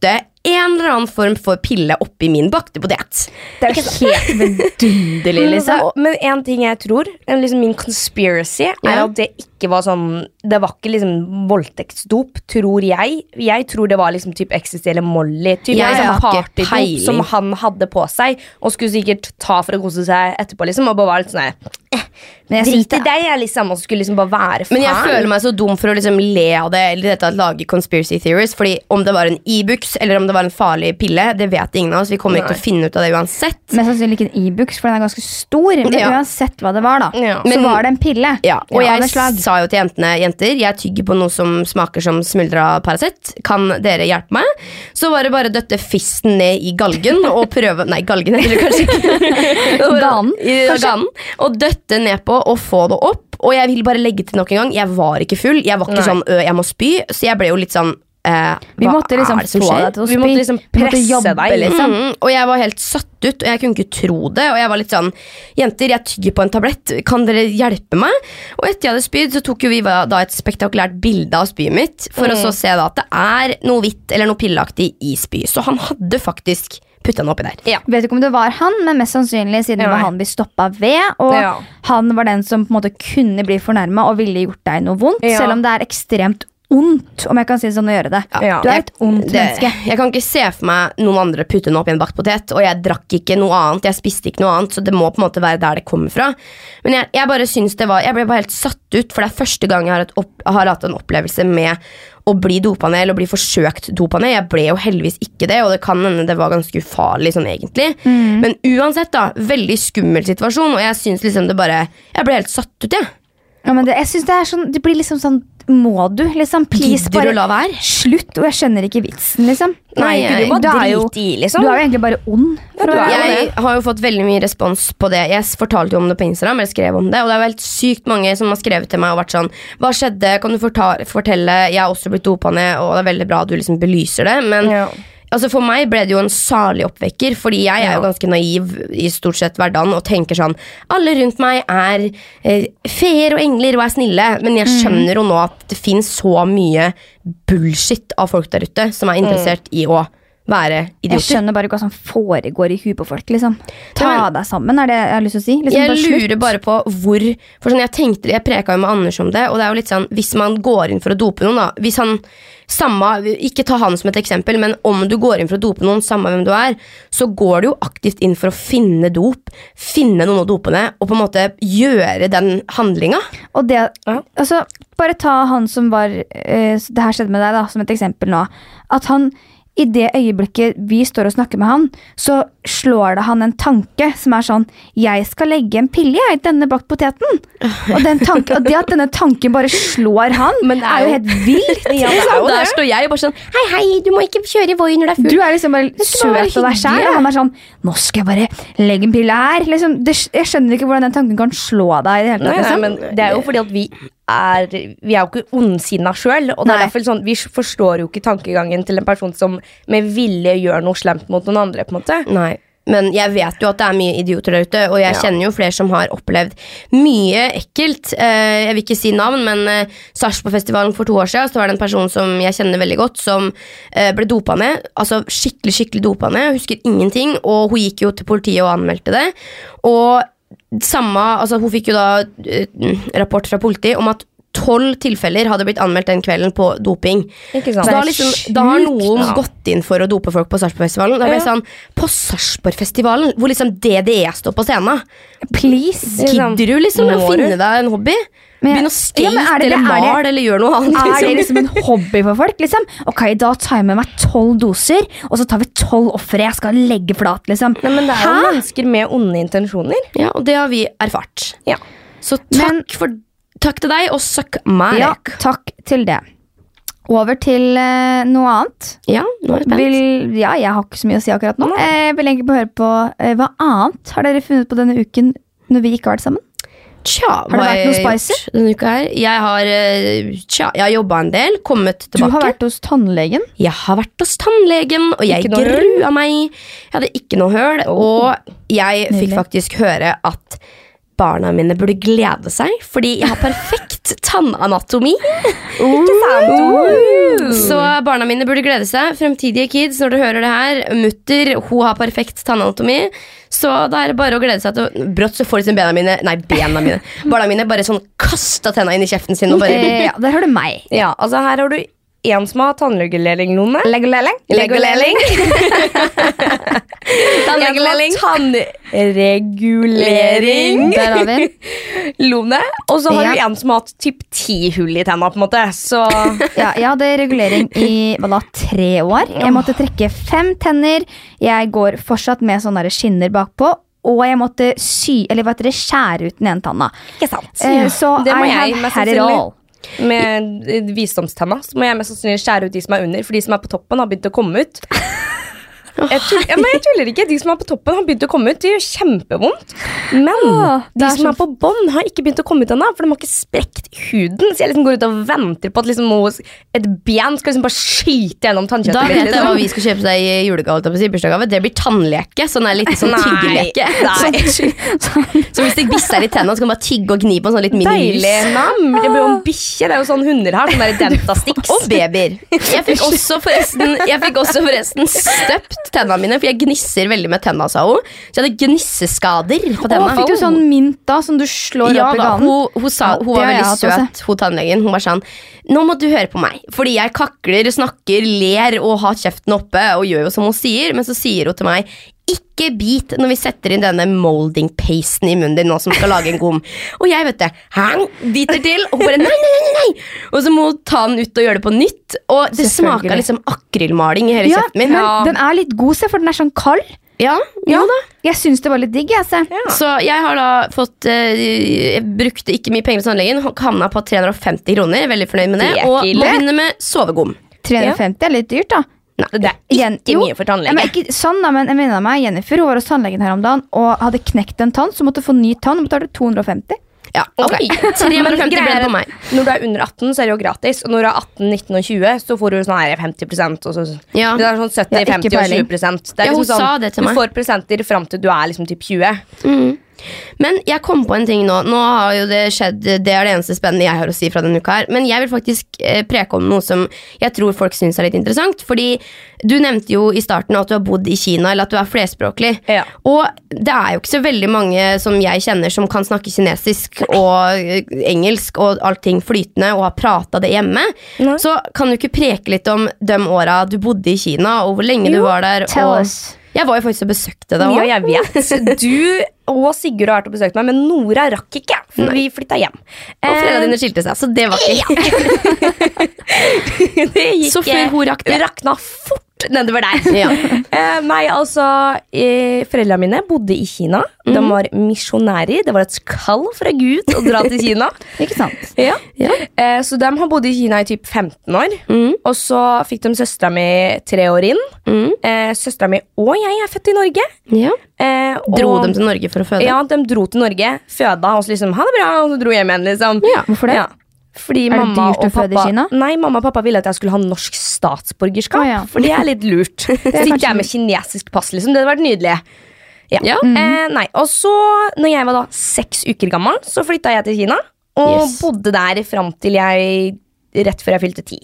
Speaker 1: en eller annen form for pille oppi min bakte potet.
Speaker 2: Det er jo helt vidunderlig, liksom.
Speaker 3: men en ting jeg tror, liksom min conspiracy, er
Speaker 1: Ja.
Speaker 3: at det ikke var sånn Det var ikke liksom voldtektsdop, tror jeg. Jeg tror det var liksom type ecstasy eller Molly. Typ
Speaker 1: ja,
Speaker 3: liksom partydop som han hadde på seg, og skulle sikkert ta for å kose seg etterpå, liksom. Og bare var litt sånn eh,
Speaker 2: Men jeg
Speaker 3: Drit i deg, jeg liksom, og skulle liksom bare være faen.
Speaker 1: Men jeg føler meg så dum for å liksom le av det Eller dette lage conspiracy theories. Fordi om det var en Ibux eller om det var en farlig pille, det vet ingen av oss. Vi kommer ikke til å finne ut av det uansett.
Speaker 2: Mest sannsynlig ikke en Ibux, for den er ganske stor. Men
Speaker 1: Ja.
Speaker 2: uansett hva det var, da,
Speaker 3: Ja.
Speaker 2: så
Speaker 1: Men-
Speaker 2: var det en pille.
Speaker 1: Ja, og jeg sa jo til jentene Jenter, jeg tygger på noe som smaker som smuldra Paracet. Kan dere hjelpe meg? Så var det bare å døtte fisten ned i galgen og prøve Nei, galgen heter det kanskje ikke.
Speaker 2: Ganen,
Speaker 1: I
Speaker 2: kanskje?
Speaker 1: ganen. Og døtte nedpå og få det opp. Og jeg vil bare legge til nok en gang, jeg var ikke full. Jeg var ikke
Speaker 3: Nei.
Speaker 1: sånn ø, jeg må spy. Så jeg ble jo litt sånn eh,
Speaker 2: Vi
Speaker 1: hva
Speaker 2: måtte liksom
Speaker 1: er det som
Speaker 2: få
Speaker 1: skjer?
Speaker 2: deg til å.
Speaker 3: Vi måtte liksom presse
Speaker 2: jobbe,
Speaker 3: deg.
Speaker 2: liksom.
Speaker 1: Mm, og jeg var helt satt ut, og jeg kunne ikke tro det. Og jeg var litt sånn Jenter, jeg tygger på en tablett. Kan dere hjelpe meg? Og etter jeg hadde spydd, så tok jo vi da et spektakulært bilde av spyet mitt. For å så se da at det er noe hvitt eller noe pilleaktig i spyet. Så han hadde faktisk putta den oppi der.
Speaker 3: Ja.
Speaker 2: Vet ikke om det var han, men mest sannsynlig siden det var han vi stoppa ved. Og
Speaker 3: Ja.
Speaker 2: han var den som på en måte kunne bli fornærma og ville gjort deg noe vondt.
Speaker 3: Ja.
Speaker 2: Selv om det er ekstremt ondt, om jeg kan si det sånn, å gjøre det.
Speaker 3: Ja.
Speaker 2: Du er et ondt
Speaker 1: Det,
Speaker 2: menneske.
Speaker 1: jeg kan ikke se for meg noen andre putte den opp i en bakt potet. Og jeg drakk ikke noe annet, jeg spiste ikke noe annet, så det må på en måte være der det kommer fra. Men jeg, jeg bare syns det var Jeg ble bare helt satt ut, for det er første gang jeg har, et opp, har hatt en opplevelse med å bli dopa ned, eller bli forsøkt dopa ned. Jeg ble jo heldigvis ikke det, og det kan hende det var ganske ufarlig sånn egentlig. Men uansett, da. Veldig skummel situasjon, og jeg syns liksom det bare Jeg ble helt satt ut, jeg.
Speaker 2: Ja, men det, jeg synes det er sånn Det blir liksom sånn Må du? Liksom, please,
Speaker 1: Gidder du å la være?
Speaker 2: slutt. Og jeg skjønner ikke vitsen, liksom.
Speaker 3: Nei,
Speaker 1: Nei,
Speaker 3: du
Speaker 2: du er jo-
Speaker 3: drit i, liksom.
Speaker 2: Du er jo egentlig bare ond. For
Speaker 3: Ja.
Speaker 1: Jeg har jo fått veldig mye respons på det. Jeg fortalte jo om det på Instagram, eller skrev om det, og det er jo helt sykt mange som har skrevet til meg og vært sånn Hva skjedde? Kan du fortale? fortelle? Jeg har også blitt dopa ned, og det er veldig bra at du liksom belyser det, men
Speaker 3: Ja.
Speaker 1: Altså For meg ble det jo en salig oppvekker, fordi jeg er jo ganske naiv i stort sett hverdagen og tenker sånn Alle rundt meg er eh, feer og engler og er snille, men jeg skjønner jo nå at det fins så mye bullshit av folk der ute som er interessert i å være idioter.
Speaker 2: Jeg skjønner bare ikke hva som foregår i huet på folk. liksom Ta
Speaker 1: Ja, men-
Speaker 2: deg sammen, er det jeg har lyst til å si. Liksom,
Speaker 1: jeg lurer bare på hvor For sånn, Jeg tenkte, jeg preka jo med Anders om det, og det er jo litt sånn Hvis man går inn for å dope noen, da Hvis han samme, Ikke ta han som et eksempel, men om du går inn for å dope noen, samme hvem du er, så går du jo aktivt inn for å finne dop, finne noen å dope ned, og på en måte gjøre den handlinga.
Speaker 2: Og det,
Speaker 3: Ja.
Speaker 2: altså, bare ta han som var eh, Det her skjedde med deg, da, som et eksempel nå. At han i det øyeblikket vi står og snakker med han, så slår det han en tanke som er sånn Jeg skal legge en pille i denne bakt poteten. Og, den tanken, og det at denne tanken bare slår han,
Speaker 1: Men det
Speaker 2: er,
Speaker 1: er
Speaker 2: jo helt vilt.
Speaker 1: Ja, det er jo Der står jeg bare sånn Hei, hei, du må ikke kjøre i Voi når det er fullt.
Speaker 2: Du er liksom bare søt og deg sjæl, og han er sånn Nå skal jeg bare legge en pille her. Liksom, det, jeg skjønner ikke hvordan den tanken kan slå deg. i det hele tatt. Liksom.
Speaker 3: nei,
Speaker 2: Liksom.
Speaker 3: men det er jo fordi at vi er Vi er jo ikke ondsinna sjøl. Og det er
Speaker 2: Nei.
Speaker 3: derfor sånn, vi forstår jo ikke tankegangen til en person som med vilje gjør noe slemt mot noen andre. på en måte
Speaker 1: Nei. Men jeg vet jo at det er mye idioter der ute, og jeg
Speaker 3: Ja.
Speaker 1: kjenner jo flere som har opplevd mye ekkelt. Eh, jeg vil ikke si navn, men eh, Sarpsborgfestivalen for to år siden så var det en person som jeg kjenner veldig godt, som eh, ble dopa ned. Altså skikkelig, skikkelig dopa ned. Husker ingenting, og hun gikk jo til politiet og anmeldte det. Og samme, altså hun fikk jo da eh, rapport fra politiet om at tolv tilfeller hadde blitt anmeldt den kvelden på doping.
Speaker 3: Ikke
Speaker 1: Så da, har liksom, da har noen
Speaker 3: Ja.
Speaker 1: gått inn for å dope folk på Sarpsborgfestivalen. Da ble jeg
Speaker 3: Ja.
Speaker 1: sånn, På Sarpsborgfestivalen, hvor liksom DDE står på scenen.
Speaker 2: Please.
Speaker 3: Liksom,
Speaker 1: Gidder du liksom å finne deg en hobby? Begynn å skate
Speaker 2: Ja, det
Speaker 1: eller male eller gjøre noe annet.
Speaker 2: Er det
Speaker 1: liksom.
Speaker 2: liksom en hobby for folk? liksom? Ok, Da tar jeg med meg tolv doser, og så tar vi tolv ofre. Jeg skal legge flat, liksom.
Speaker 3: Nei, men det er jo
Speaker 2: Hæ?
Speaker 3: mennesker med onde intensjoner.
Speaker 1: Ja, og det har vi erfart.
Speaker 3: Ja.
Speaker 1: Så takk,
Speaker 2: Men-
Speaker 1: for, takk til deg, og suck my
Speaker 2: Ja, takk til det. Over til uh, noe annet.
Speaker 1: Ja, nå er jeg spent.
Speaker 2: Vil, ja, jeg har ikke så mye å si akkurat nå. Eh, Jeg vil egentlig bare høre på uh, Hva annet har dere funnet på denne uken når vi ikke har vært sammen?
Speaker 1: Tja,
Speaker 2: det vært
Speaker 1: har
Speaker 2: noe spicy?
Speaker 1: Denne uka her? Jeg har, eh, tja, jeg har jobba en del, kommet tilbake.
Speaker 2: Du har vært hos tannlegen.
Speaker 1: Jeg har vært hos tannlegen, og jeg grua meg. Jeg hadde ikke noe høl, og jeg fikk faktisk høre at barna mine burde glede seg, fordi jeg har perfekt tannanatomi.
Speaker 3: Ikke sant?
Speaker 1: Så barna mine burde glede seg. Fremtidige kids, når dere hører det her. Mutter, hun har perfekt tannanatomi. Så da er det bare å glede seg til Brått så får liksom bena mine Nei, bena mine. Barna mine bare sånn kasta tenna inn i kjeften sin og bare
Speaker 2: ja, der har du meg.
Speaker 3: Ja, altså Her har du en som har tannregulering, Lone.
Speaker 2: Legoleling.
Speaker 3: Legoleling.
Speaker 1: Tannregulering.
Speaker 3: Tannregulering.
Speaker 2: Der har vi.
Speaker 3: Lone. Og så har
Speaker 2: Ja.
Speaker 3: du en som har hatt typ ti hull i tenna, på en måte. Så
Speaker 2: Ja, jeg hadde regulering i da, tre år. Jeg måtte trekke fem tenner. Jeg går fortsatt med sånne skinner bakpå. Og jeg måtte sy, eller hva heter det, skjære ut den ene tanna.
Speaker 3: ikke sant.
Speaker 2: Eh, så
Speaker 3: det må
Speaker 2: I
Speaker 3: jeg
Speaker 2: have had it all.
Speaker 3: Med visdomstenna så må jeg mest sannsynlig skjære ut de som er under, for de som er på toppen, har begynt å komme ut. Jeg tuller, ja, men jeg tuller ikke. De som er på toppen, har begynt å komme ut. Det gjør kjempevondt. Men
Speaker 2: Åh,
Speaker 3: de som er på bånn, har ikke begynt å komme ut ennå. For de har ikke sprekt huden. Så jeg liksom går ut og venter på at liksom et ben skal liksom bare skyte gjennom tannkjøttet.
Speaker 1: Da
Speaker 3: vet
Speaker 1: jeg hva
Speaker 3: Liksom.
Speaker 1: vi skal kjøpe seg i julegave. si, bursdagsgave. Det blir tannleke. Sånn er litt sånn tyggeleke. Så hvis det bisser i tennene, så kan man bare tygge og gni på en sånn litt.
Speaker 3: Deilig. Det blir jo en bikkje. Det er jo sånn hunder har. Sånn der Dentastix.
Speaker 1: Og babyer. Jeg fikk også forresten Jeg fikk også forresten støpt tennene mine, for jeg gnisser veldig med tennene, sa hun. Så jeg hadde gnisseskader på tennene.
Speaker 2: fikk du sånn mynt da, som du slår
Speaker 1: Ja
Speaker 2: opp i ganen?
Speaker 1: hun, hun, sa, hun var veldig søt, hun tannlegen. Hun var sånn Nå må du høre på meg, fordi jeg kakler, snakker, ler og har kjeften oppe og gjør jo som hun sier, men så sier hun til meg ikke bit når vi setter inn denne molding pasten i munnen din nå som skal lage en gom. Og jeg vet det, hang, biter til, og bare nei, nei, nei, nei. Og så må hun ta den ut og gjøre det på nytt. Og det smaka liksom akrylmaling i hele
Speaker 2: Ja,
Speaker 1: kjeften min.
Speaker 2: men
Speaker 3: Ja.
Speaker 2: den er litt god, se, for den er sånn kald.
Speaker 1: Ja, jo da.
Speaker 2: Jeg syns det var litt digg. Jeg, Ja.
Speaker 1: Så jeg har da fått eh, Jeg brukte ikke mye penger hos tannlegen. Havna på 350 kroner. Er Veldig fornøyd med det.
Speaker 3: Det
Speaker 1: Og må begynne med sovegom.
Speaker 2: 350 er litt dyrt, da.
Speaker 3: Nei, det er
Speaker 2: Igjen,
Speaker 3: ikke mye for tannlege.
Speaker 2: men ikke sånn da, men jeg mener meg, Jennifer hun var hos tannlegen her om dagen og hadde knekt en tann, så måtte få ny tann Hun betalte 250.
Speaker 1: Ja, ok.
Speaker 3: Oi.
Speaker 1: 350 ble det på meg.
Speaker 3: Når du er under 18, så er det jo gratis. Og når du er 18, 19 og 20, så får du sånn her 50 og så,
Speaker 1: Ja.
Speaker 3: Det er sånn 70,
Speaker 2: Ja, ikke
Speaker 3: 50 og 20 Det er
Speaker 1: Ja,
Speaker 3: liksom sånn,
Speaker 1: sa det til meg.
Speaker 3: Du får presenter fram til du er liksom typ 20.
Speaker 1: Mm. Men jeg kom på en ting nå. Nå har jo det skjedd Det er det eneste spennende jeg har å si fra denne uka her. Men jeg vil faktisk eh, preke om noe som jeg tror folk syns er litt interessant. Fordi du nevnte jo i starten at du har bodd i Kina, eller at du er flerspråklig.
Speaker 3: Ja.
Speaker 1: Og det er jo ikke så veldig mange som jeg kjenner som kan snakke kinesisk og eh, engelsk og allting flytende og har prata det hjemme.
Speaker 3: Nei.
Speaker 1: Så kan du ikke preke litt om de åra du bodde i Kina, og hvor lenge du var der?
Speaker 2: Tell
Speaker 1: og
Speaker 2: us.
Speaker 1: Jeg var jo faktisk og besøkte deg
Speaker 3: Ja, jeg vet. Du og Sigurd har vært og besøkt meg, men Nora rakk ikke. For vi flytta hjem.
Speaker 1: Og foreldrene
Speaker 3: Eh,
Speaker 1: dine skilte seg, så det var ikke
Speaker 3: det gikk
Speaker 1: Så før hun rakk det.
Speaker 3: rakna fort nedover der.
Speaker 1: Ja.
Speaker 3: Eh, nei, altså eh, Foreldrene mine bodde i Kina. De
Speaker 1: Mhm.
Speaker 3: var misjonærer. Det var et kall fra Gud å dra til Kina.
Speaker 2: Ikke sant?
Speaker 3: ja.
Speaker 1: Ja.
Speaker 3: eh, så de har bodd i Kina i typ 15 år.
Speaker 1: Mm,
Speaker 3: Og så fikk de søstera mi tre år inn.
Speaker 1: mm,
Speaker 3: Eh, søstera mi og jeg er født i Norge.
Speaker 1: ja.
Speaker 3: Eh,
Speaker 1: Dro
Speaker 3: og-
Speaker 1: dem til Norge for å føde?
Speaker 3: Ja, de dro til Norge, føda, og så liksom ha det bra, og så dro hjem igjen. liksom
Speaker 1: Ja,
Speaker 2: Hvorfor det?
Speaker 3: Ja. Fordi
Speaker 2: Er det
Speaker 3: mamma
Speaker 2: dyrt å føde i Kina?
Speaker 3: Nei, mamma og pappa ville at jeg skulle ha norsk statsborgerskap.
Speaker 2: Å, ja.
Speaker 3: For det er litt lurt. Så
Speaker 2: kanskje
Speaker 3: jeg med kinesisk pass, liksom. Det hadde vært nydelig. Ja.
Speaker 1: Ja.
Speaker 3: Eh, nei, og så, når jeg var da seks uker gammel, så flytta jeg til Kina. Og
Speaker 1: Yes.
Speaker 3: bodde der fram til jeg rett før jeg fylte ti.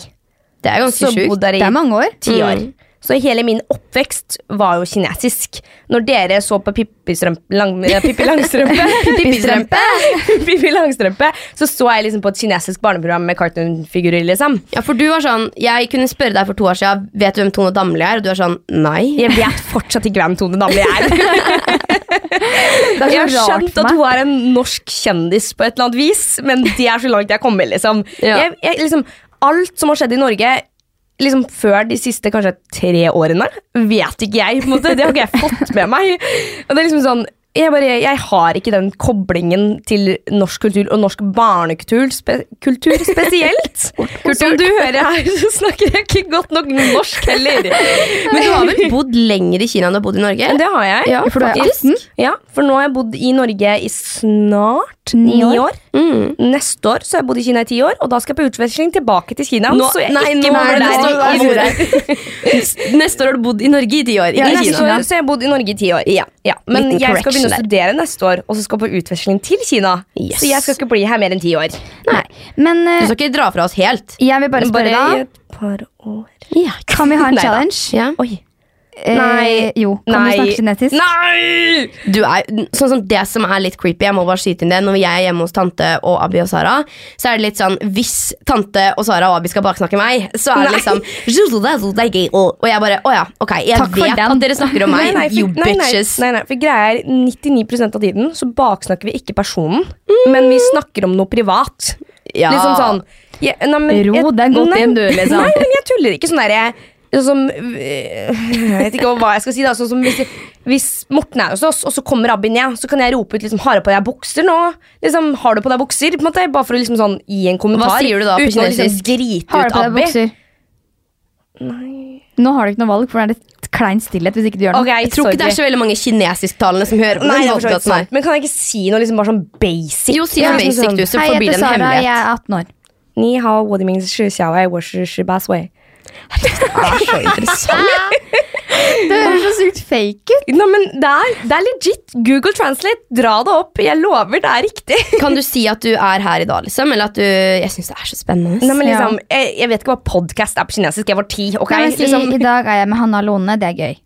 Speaker 1: Det er ganske sjukt.
Speaker 2: Det er mange år.
Speaker 3: ti år.
Speaker 1: Mm.
Speaker 3: Så hele min oppvekst var jo kinesisk. Når dere så på Pippi Strømpe lang, eh, Pippi Langstrømpe
Speaker 1: Pippi-strømpe.
Speaker 3: Pippi Langstrømpe Så så jeg liksom på et kinesisk barneprogram med cartoonfigurer. liksom
Speaker 1: Ja, for du var sånn Jeg kunne spørre deg for to år siden Vet du hvem Tone Damli er? Og du er sånn Nei.
Speaker 3: Jeg vet fortsatt ikke hvem Tone Damli er.
Speaker 2: Er
Speaker 3: Jeg har skjønt at hun er en norsk kjendis på et eller annet vis, men det er så langt jeg kommer. liksom.
Speaker 1: Ja.
Speaker 3: Jeg, jeg, liksom alt som har skjedd i Norge liksom før de siste kanskje tre årene, vet ikke jeg. på en måte. Det har ikke jeg fått med meg. Og det er liksom sånn, jeg, bare, jeg har ikke den koblingen til norsk kultur og norsk barnekultur spe, kultur spesielt. Kurt, som du hører her, så snakker jeg ikke godt nok norsk heller.
Speaker 1: Men du har vel bodd lenger i Kina enn du har bodd i Norge?
Speaker 3: Det har jeg.
Speaker 1: Ja,
Speaker 2: For du 18?
Speaker 3: Ja, for nå har jeg bodd i Norge i snart
Speaker 2: Ni år.
Speaker 3: år.
Speaker 1: Mm.
Speaker 3: Neste år så har jeg bodd i Kina i ti år, og da skal jeg på utveksling tilbake til Kina.
Speaker 1: Nå-
Speaker 3: så jeg
Speaker 1: nei,
Speaker 3: ikke
Speaker 1: nå er
Speaker 3: være
Speaker 1: det
Speaker 3: der
Speaker 1: neste år, har du bodd i Norge i ti år,
Speaker 2: Ja,
Speaker 1: i Kina.
Speaker 3: år så har jeg bodd i Norge i ti år.
Speaker 1: Ja.
Speaker 3: Ja, men jeg skal begynne å studere neste år, og så skal på utveksling til Kina.
Speaker 1: Yes.
Speaker 3: Så jeg skal ikke bli her mer enn ti år.
Speaker 2: Nei. Men
Speaker 1: Du
Speaker 2: eh,
Speaker 1: skal ikke dra fra oss helt.
Speaker 2: jeg vil bare spørre
Speaker 3: Bare i et par år.
Speaker 1: Ja.
Speaker 2: Kan vi ha en challenge?
Speaker 1: Ja.
Speaker 3: Oi.
Speaker 2: Eh,
Speaker 3: Nei.
Speaker 2: jo, kan
Speaker 3: Nei.
Speaker 2: du snakke genetisk
Speaker 3: Nei!
Speaker 1: Du er, sånn som Det som er litt creepy, jeg må bare skyte inn det når jeg er hjemme hos tante og Abi og Sara, så er det litt sånn Hvis tante og Sara og Abi skal baksnakke meg, så er det liksom Og jeg bare Å ja, ok, jeg
Speaker 2: Takk
Speaker 1: vet at dere snakker om meg,
Speaker 3: Nei, nei, for,
Speaker 1: you bitches.
Speaker 3: nei, nei, for greia er 99% av tiden så baksnakker vi ikke personen, men vi snakker om noe privat.
Speaker 1: Ja.
Speaker 3: Liksom sånn ja, nei, men,
Speaker 2: Ro deg godt inn, du, liksom.
Speaker 3: Nei, men jeg tuller ikke sånn derre som Jeg vet ikke hva jeg skal si. da Sånn som hvis, hvis Morten er hos oss, og så kommer Abbi ned, så kan jeg rope ut liksom, 'Har du på deg bukser nå?' Liksom, 'Har du på deg bukser?' På en måte, bare for å liksom sånn gi en kommentar.
Speaker 1: Hva sier du da på
Speaker 3: uten å liksom
Speaker 1: kinesisk?
Speaker 3: drite
Speaker 2: Har du på deg
Speaker 3: Abby.
Speaker 2: bukser? Nå har du ikke noe valg, for det er litt klein stillhet hvis ikke du gjør noe.
Speaker 3: Okay,
Speaker 1: Jeg tror ikke det er så veldig mange kinesisktalende som hører på
Speaker 3: Nei, det er for så vidt
Speaker 1: podcasten her.
Speaker 3: sant. Men kan jeg ikke si noe liksom bare sånn basic?
Speaker 1: Jo, si noe
Speaker 3: Ja,
Speaker 1: basic,
Speaker 3: sånn,
Speaker 1: du, så
Speaker 2: Hei, jeg heter Sara, jeg er 18 år.
Speaker 3: Ni hao, do you mean, shi xiao,
Speaker 1: Det er så interessant.
Speaker 2: Det høres så sykt fake ut.
Speaker 3: Men det er, det er legit. Google Translate, dra det opp. Jeg lover, det er riktig.
Speaker 1: Kan du si at du er her i dag, liksom? Eller at du Jeg syns det er så spennende.
Speaker 3: Nei, men
Speaker 2: Ja.
Speaker 3: liksom, jeg, jeg vet ikke hva podcast er på kinesisk. Jeg var ti. Okay?
Speaker 2: Nei, si,
Speaker 3: liksom,
Speaker 2: I dag er jeg med Hanna Lone, det er gøy.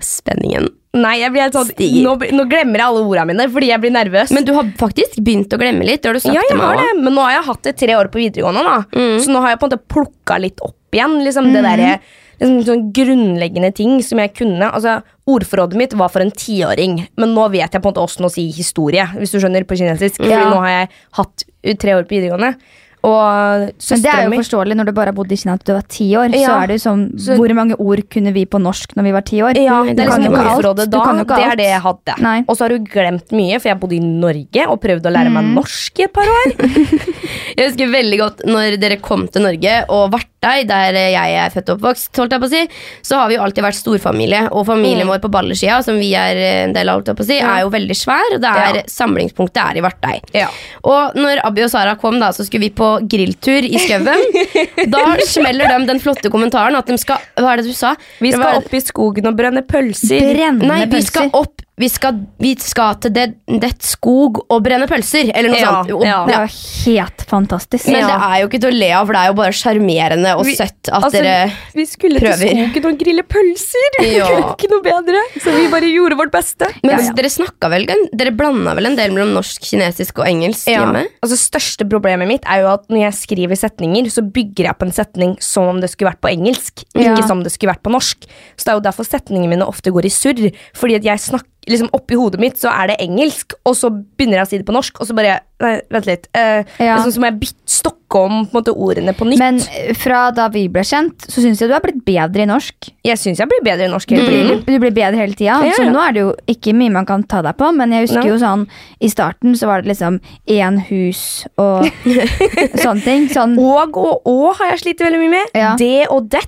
Speaker 1: Spenningen.
Speaker 3: Nei, jeg blir helt sånn nå, nå glemmer jeg alle ordene mine fordi jeg blir nervøs.
Speaker 1: Men du har faktisk begynt å glemme litt. Det har du sagt
Speaker 3: ja, jeg har det, men nå har jeg hatt det tre år på videregående. da
Speaker 1: Mm.
Speaker 3: Så nå har jeg på en måte plukka litt opp igjen. Liksom det der, liksom, sånn grunnleggende ting som jeg kunne. Altså, Ordforrådet mitt var for en tiåring, men nå vet jeg på en måte åssen å si historie. Hvis du skjønner på kinesisk Fordi
Speaker 2: Ja.
Speaker 3: nå har jeg hatt tre år på videregående. Og
Speaker 2: Men det er jo forståelig når du bare har bodd i Kina til du var ti år. Så er det jo sånn,
Speaker 3: Så-
Speaker 2: Hvor mange ord kunne vi på norsk når vi var ti år?
Speaker 3: ja,
Speaker 1: det
Speaker 3: er liksom ordforrådet da. Det er det jeg hadde.
Speaker 2: Nei.
Speaker 3: Og så har du glemt mye, for jeg bodde i Norge og prøvde å lære meg norsk i et par år.
Speaker 1: Jeg husker veldig godt når dere kom til Norge og Vartei, der jeg er født og oppvokst, holdt jeg på å si, så har vi jo alltid vært storfamilie. Og familien
Speaker 3: Mm.
Speaker 1: vår på Ballerskia, som vi er en del av, holdt jeg på å si, er jo veldig svær. Og det er
Speaker 3: Ja.
Speaker 1: samlingspunktet er i Vartei.
Speaker 3: Ja.
Speaker 1: Og når Abbi og Sara kom, da, så skulle vi på grilltur i skauen. da smeller de den flotte kommentaren at de skal Hva er det du sa?
Speaker 3: Vi skal
Speaker 1: var-
Speaker 3: opp i skogen og brenne pølser.
Speaker 2: Brennende
Speaker 1: Nei, vi skal
Speaker 2: pølser.
Speaker 1: opp Vi skal, vi skal til det, det skog og brenne pølser, eller noe
Speaker 3: Ja,
Speaker 1: sånt.
Speaker 3: Ja.
Speaker 2: Det er jo helt fantastisk.
Speaker 1: Men
Speaker 3: Ja.
Speaker 1: det er jo ikke til å le av, for det er jo bare sjarmerende og
Speaker 3: Vi-
Speaker 1: søtt at
Speaker 3: Altså,
Speaker 1: dere
Speaker 3: Vi skulle
Speaker 1: prøver.
Speaker 3: til skogen og grille pølser.
Speaker 1: Ja.
Speaker 3: ikke noe bedre. Så vi bare gjorde vårt beste.
Speaker 1: Men
Speaker 2: Ja, ja.
Speaker 1: dere snakka vel Dere blanda vel en del mellom norsk, kinesisk og engelsk hjemme?
Speaker 3: Altså Største problemet mitt er jo at når jeg skriver setninger, så bygger jeg på en setning som om det skulle vært på engelsk,
Speaker 2: Ja.
Speaker 3: ikke som om det skulle vært på norsk. Så det er jo derfor setningene mine ofte går i surr. Fordi at jeg snakker liksom Oppi hodet mitt så er det engelsk, og så begynner jeg å si det på norsk, og så bare Nei, vent litt. Uh,
Speaker 2: Ja.
Speaker 3: liksom, så må jeg stokke om på en måte, ordene på nytt.
Speaker 2: Men eh, fra da vi ble kjent, så syns jeg du har blitt bedre i norsk.
Speaker 3: jeg syns jeg blir bedre i norsk hele
Speaker 2: Du
Speaker 3: tiden.
Speaker 2: du blir bedre hele tida.
Speaker 3: Ja,
Speaker 2: Så
Speaker 3: ja.
Speaker 2: nå er det jo ikke mye man kan ta deg på, men jeg husker
Speaker 3: Nei.
Speaker 2: jo sånn I starten så var det liksom én hus og sånne ting. Sånn
Speaker 3: Og og og har jeg slitt veldig mye med.
Speaker 2: Ja.
Speaker 3: Det og det.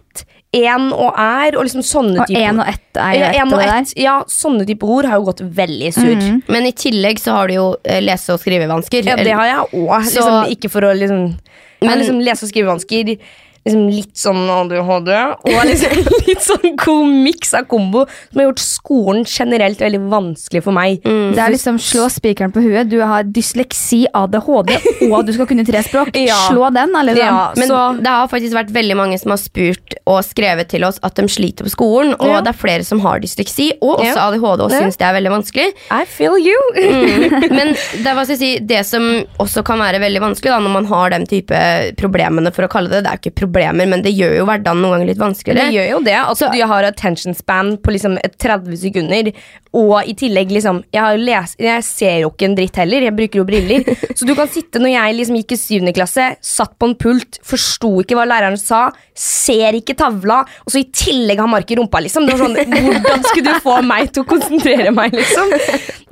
Speaker 3: En og er, og liksom sånne
Speaker 2: Og
Speaker 3: typer
Speaker 2: én og ett er jo ett og
Speaker 3: ett. Ja, sånne typer ord har jo gått veldig sur.
Speaker 2: Mm.
Speaker 1: Men i tillegg så har du jo eh, lese- og skrivevansker.
Speaker 3: Ja, det har jeg òg. Liksom, ikke for å liksom
Speaker 1: Men-
Speaker 3: liksom lese- og skrivevansker. Liksom litt sånn ADHD. Og liksom litt sånn god miks av kombo som har gjort skolen generelt veldig vanskelig for meg.
Speaker 2: Det er liksom slå spikeren på huet. Du har dysleksi, ADHD, og du skal kunne tre språk.
Speaker 3: Ja.
Speaker 2: Slå den, eller liksom.
Speaker 3: Ja,
Speaker 1: Men
Speaker 3: så
Speaker 1: det har faktisk vært veldig mange som har spurt og skrevet til oss at de sliter på skolen. Og
Speaker 3: Ja.
Speaker 1: det er flere som har dysleksi og også
Speaker 3: Ja.
Speaker 1: ADHD og
Speaker 3: Ja.
Speaker 1: syns det er veldig vanskelig.
Speaker 3: I feel you.
Speaker 1: Mm. Men det, skal jeg si, det som også kan være veldig vanskelig da, når man har den type problemene, for å kalle det det, er jo ikke problemer, men det gjør jo hverdagen noen ganger litt vanskeligere.
Speaker 3: Det gjør jo det. Altså, du har attention span på liksom 30 sekunder. Og i tillegg liksom Jeg, har les, jeg ser jo ikke en dritt heller. Jeg bruker jo briller. Så du kan sitte når jeg liksom gikk i syvende klasse, satt på en pult, forsto ikke hva læreren sa, ser ikke tavla, og så i tillegg har mark i rumpa, liksom. Det var sånn, Hvordan skulle du få meg til å konsentrere meg, liksom?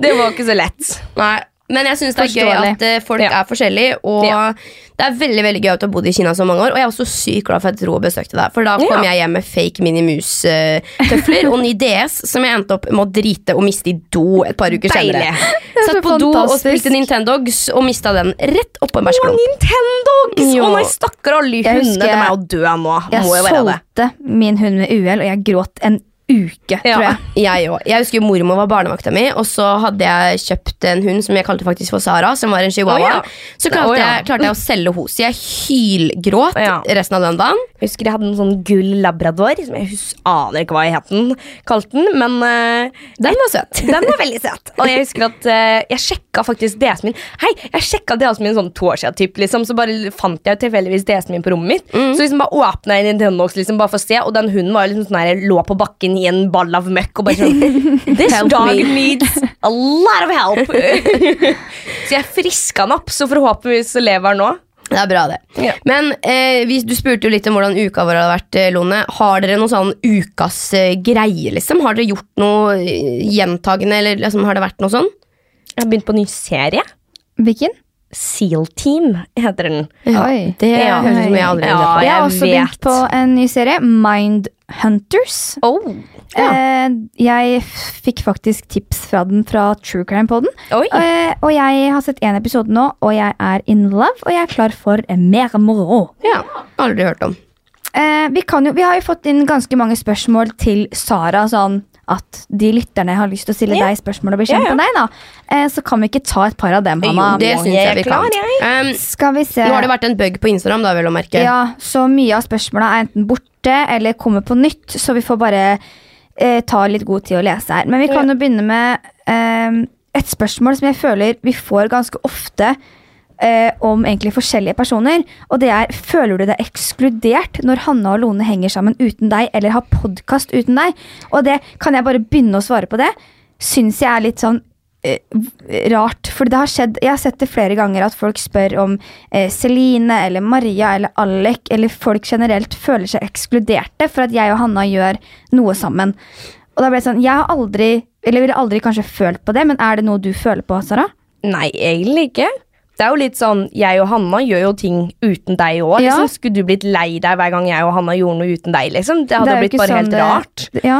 Speaker 3: Det var ikke så lett.
Speaker 1: Nei, men jeg syns det er gøy at eh, folk
Speaker 3: Ja.
Speaker 1: er forskjellige. Og
Speaker 3: Ja.
Speaker 1: det er veldig veldig gøy at du har bodd i Kina så mange år. Og jeg er også sykt glad for at jeg og besøkte deg. For da kom jeg hjem med fake Mini Mus-tøfler og ny DS, som jeg endte opp med å drite og miste i do et par uker
Speaker 3: Deilig.
Speaker 1: senere.
Speaker 2: er
Speaker 1: Satt på do og spilte Nintendogs og mista den rett oppå en
Speaker 3: Å. Nintendogs! Å nei, stakkar alle hundene. De er jo døde nå.
Speaker 2: Jeg
Speaker 3: Må jo være det.
Speaker 2: solgte min hund med uhell, og jeg gråt en uke,
Speaker 3: Ja.
Speaker 2: tror jeg.
Speaker 1: Jeg òg. Jeg husker mormor var barnevakta mi, og så hadde jeg kjøpt en hund som jeg kalte faktisk for Sara, som var en chihuahua.
Speaker 3: Oh, ja.
Speaker 1: Så klarte,
Speaker 3: oh, ja.
Speaker 1: jeg, klarte jeg å selge henne. Så jeg hylgråt resten av den dagen.
Speaker 3: Jeg husker jeg hadde en sånn gull labrador, som jeg aner ikke hva jeg het den, kalte den, men uh,
Speaker 1: Den var søt.
Speaker 3: den var veldig søt. Og jeg husker at uh, jeg sjekka faktisk DS-en min Hei, jeg sjekka DS-en min sånn to år siden, typ, liksom, så bare fant jeg tilfeldigvis DS-en min på rommet mitt.
Speaker 1: Mm.
Speaker 3: Så liksom bare åpna jeg Nintendox liksom, bare for å se, og den hunden var liksom sånn her, lå på bakken i en ball av møkk og bare sånn This
Speaker 1: Help
Speaker 3: dog
Speaker 1: me."
Speaker 3: needs a lot of help. så jeg friska han opp, så forhåpentligvis lever han nå.
Speaker 1: Det er bra, det.
Speaker 3: Ja.
Speaker 1: Men eh, vi, du spurte jo litt om hvordan uka vår hadde vært, eh, Lone. Har dere noen sånn ukas eh, greie, liksom? Har dere gjort noe eh, gjentagende, eller liksom, har det vært noe sånn?
Speaker 3: Jeg har begynt på en ny serie.
Speaker 2: Hvilken?
Speaker 3: Seal Team heter den.
Speaker 2: Oi.
Speaker 1: Det
Speaker 3: Ja.
Speaker 1: høres ut som jeg aldri har
Speaker 3: Ja,
Speaker 1: sett på.
Speaker 2: Jeg har også
Speaker 3: vet.
Speaker 2: begynt på en ny serie, Mind Hunters.
Speaker 3: Oh.
Speaker 2: Eh, jeg fikk faktisk tips fra den fra True Crime på den. Eh, og jeg har sett én episode nå, og jeg er in love, og jeg er klar for mer moro.
Speaker 1: Ja, aldri hørt om.
Speaker 2: Eh, vi, kan jo, vi har jo fått inn ganske mange spørsmål til Sara, sånn at de lytterne har lyst til å stille
Speaker 3: yeah.
Speaker 2: deg spørsmål og bli kjent
Speaker 3: yeah.
Speaker 2: med deg. da eh, Så kan vi ikke ta et par av dem, Hanna?
Speaker 1: det
Speaker 3: jeg
Speaker 1: syns jeg vi kan. Um,
Speaker 2: Skal vi se
Speaker 1: nå har det vært en bug på Instagram, da, vel å merke.
Speaker 2: Ja, så mye av spørsmåla er enten borte eller kommer på nytt, så vi får bare eh, ta litt god tid å lese her. Men vi kan jo begynne med eh, et spørsmål som jeg føler vi får ganske ofte eh, om egentlig forskjellige personer. Og det er føler du deg ekskludert når Hanna og Lone henger sammen uten deg, eller har podkast uten deg? Og det kan jeg bare begynne å svare på det. Syns jeg er litt sånn eh, rart. For det har skjedd, jeg har sett det flere ganger at folk spør om eh, Celine eller Maria eller Alec eller folk generelt føler seg ekskluderte for at jeg og Hanna gjør noe sammen. Og da ble det sånn, Jeg har aldri, eller ville aldri kanskje følt på det, men er det noe du føler på, Sara?
Speaker 3: Nei, egentlig ikke. Det er jo litt sånn, Jeg og Hanna gjør jo ting uten deg òg.
Speaker 2: Ja.
Speaker 3: Liksom. Skulle du blitt lei deg hver gang jeg og Hanna gjorde noe uten deg? liksom? Det hadde
Speaker 2: Det
Speaker 3: blitt bare
Speaker 2: sånn
Speaker 3: helt
Speaker 2: det-
Speaker 3: rart.
Speaker 2: Ja.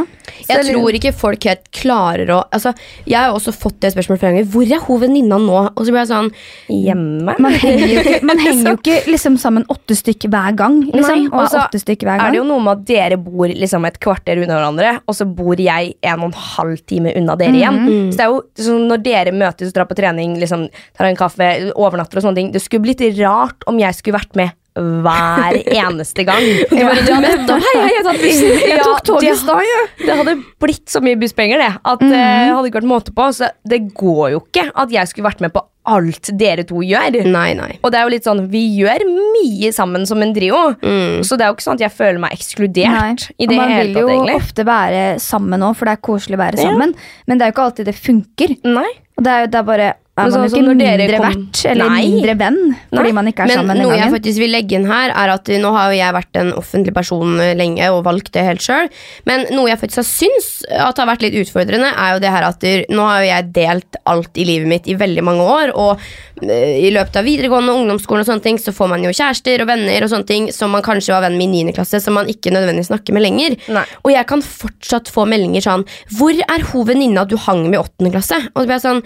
Speaker 1: Jeg tror ikke folk helt klarer å altså, Jeg har også fått det spørsmålet flere ganger. Hvor er hun venninna nå? Og så blir jeg sånn
Speaker 3: Hjemme?
Speaker 2: Man henger jo ikke, man henger jo ikke liksom sammen åtte stykker hver gang. Liksom,
Speaker 3: Nei,
Speaker 2: og
Speaker 3: og så
Speaker 2: åtte hver
Speaker 3: er det jo noe med at dere bor liksom et kvarter unna hverandre, og så bor jeg en og en halv time unna dere igjen.
Speaker 2: Mhm.
Speaker 3: Så det er jo sånn, Når dere møtes og drar på trening, liksom, tar en kaffe, overnatter og sånne ting, det skulle blitt rart om jeg skulle vært med hver eneste gang.
Speaker 2: Ja,
Speaker 3: Hei, hei, jeg, tatt bussen.
Speaker 2: Jeg
Speaker 3: Ja,
Speaker 2: tok toget i
Speaker 3: det-
Speaker 2: stad,
Speaker 3: Det hadde blitt så mye busspenger, det. At mm. det hadde ikke vært måte på. Så det går jo ikke at jeg skulle vært med på alt dere to gjør.
Speaker 1: Nei, nei.
Speaker 3: Og det er jo litt sånn, Vi gjør mye sammen som en trio,
Speaker 1: Mm.
Speaker 3: så det er jo ikke sånn at jeg føler meg ekskludert.
Speaker 2: Nei,
Speaker 3: i
Speaker 2: og man vil jo
Speaker 3: tatt,
Speaker 2: ofte være sammen òg, for det er koselig å være
Speaker 3: Ja.
Speaker 2: sammen. Men det er jo ikke alltid det funker.
Speaker 3: Nei.
Speaker 2: Og det er, jo- det er bare er man
Speaker 3: sånn
Speaker 2: jo ikke mindre
Speaker 3: kom-
Speaker 2: verdt eller
Speaker 3: Nei.
Speaker 2: mindre venn fordi
Speaker 3: Nei.
Speaker 2: man ikke er
Speaker 1: Men
Speaker 2: sammen den
Speaker 1: noe jeg faktisk vil legge inn her, er at nå har jo jeg vært en offentlig person eh, lenge og valgt det helt sjøl. Men noe jeg faktisk har syns at har vært litt utfordrende, er jo det her at nå har jo jeg delt alt i livet mitt i veldig mange år. Og eh, i løpet av videregående og ungdomsskolen og sånne ting, så får man jo kjærester og venner og sånne ting som man kanskje var venn med i 9. klasse, som man ikke nødvendigvis snakker med lenger.
Speaker 3: Nei.
Speaker 1: Og jeg kan fortsatt få meldinger sånn Hvor er hun venninna du hang med i åttende klasse? Og det blir sånn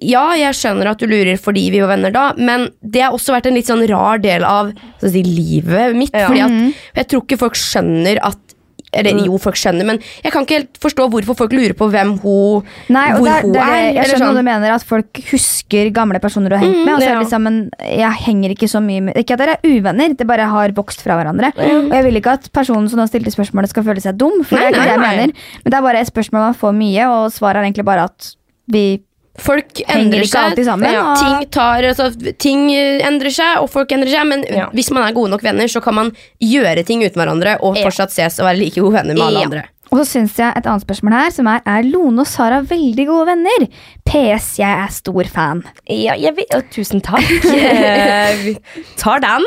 Speaker 1: Ja, jeg skjønner at du lurer fordi vi var venner da, men det har også vært en litt sånn rar del av si, livet mitt.
Speaker 3: Ja.
Speaker 1: Fordi at jeg tror ikke folk skjønner at eller
Speaker 3: Mm.
Speaker 1: jo, folk skjønner, men jeg kan ikke helt forstå hvorfor folk lurer på hvem hun
Speaker 2: Nei,
Speaker 1: hvor
Speaker 2: det er,
Speaker 1: hun
Speaker 2: det er,
Speaker 1: er,
Speaker 2: jeg skjønner hva
Speaker 1: sånn.
Speaker 2: du mener, at folk husker gamle personer du har hengt
Speaker 1: Mm,
Speaker 2: med. Og så er
Speaker 3: ja.
Speaker 2: det liksom, en, jeg henger ikke så mye med Ikke at dere er uvenner, det bare har vokst fra hverandre. Og jeg vil ikke at personen som nå stilte spørsmålet, skal føle seg dum. For
Speaker 1: Nei,
Speaker 2: det er ikke det jeg mener Men det er bare et spørsmål man får mye, og svaret er egentlig bare at vi
Speaker 1: Folk endrer seg.
Speaker 2: sammen,
Speaker 1: Ja. Ting, tar, altså, ting eh, endrer seg, og folk endrer seg. Men
Speaker 3: Ja.
Speaker 1: hvis man er gode nok venner, så kan man gjøre ting uten hverandre og
Speaker 3: Ja.
Speaker 1: fortsatt ses og være like gode venner med alle andre.
Speaker 2: Og så syns jeg et annet spørsmål her, som er Er Lone og Sara veldig gode venner? PS, jeg er stor fan.
Speaker 3: Ja, jeg vil, å, tusen takk. Eh, tar den.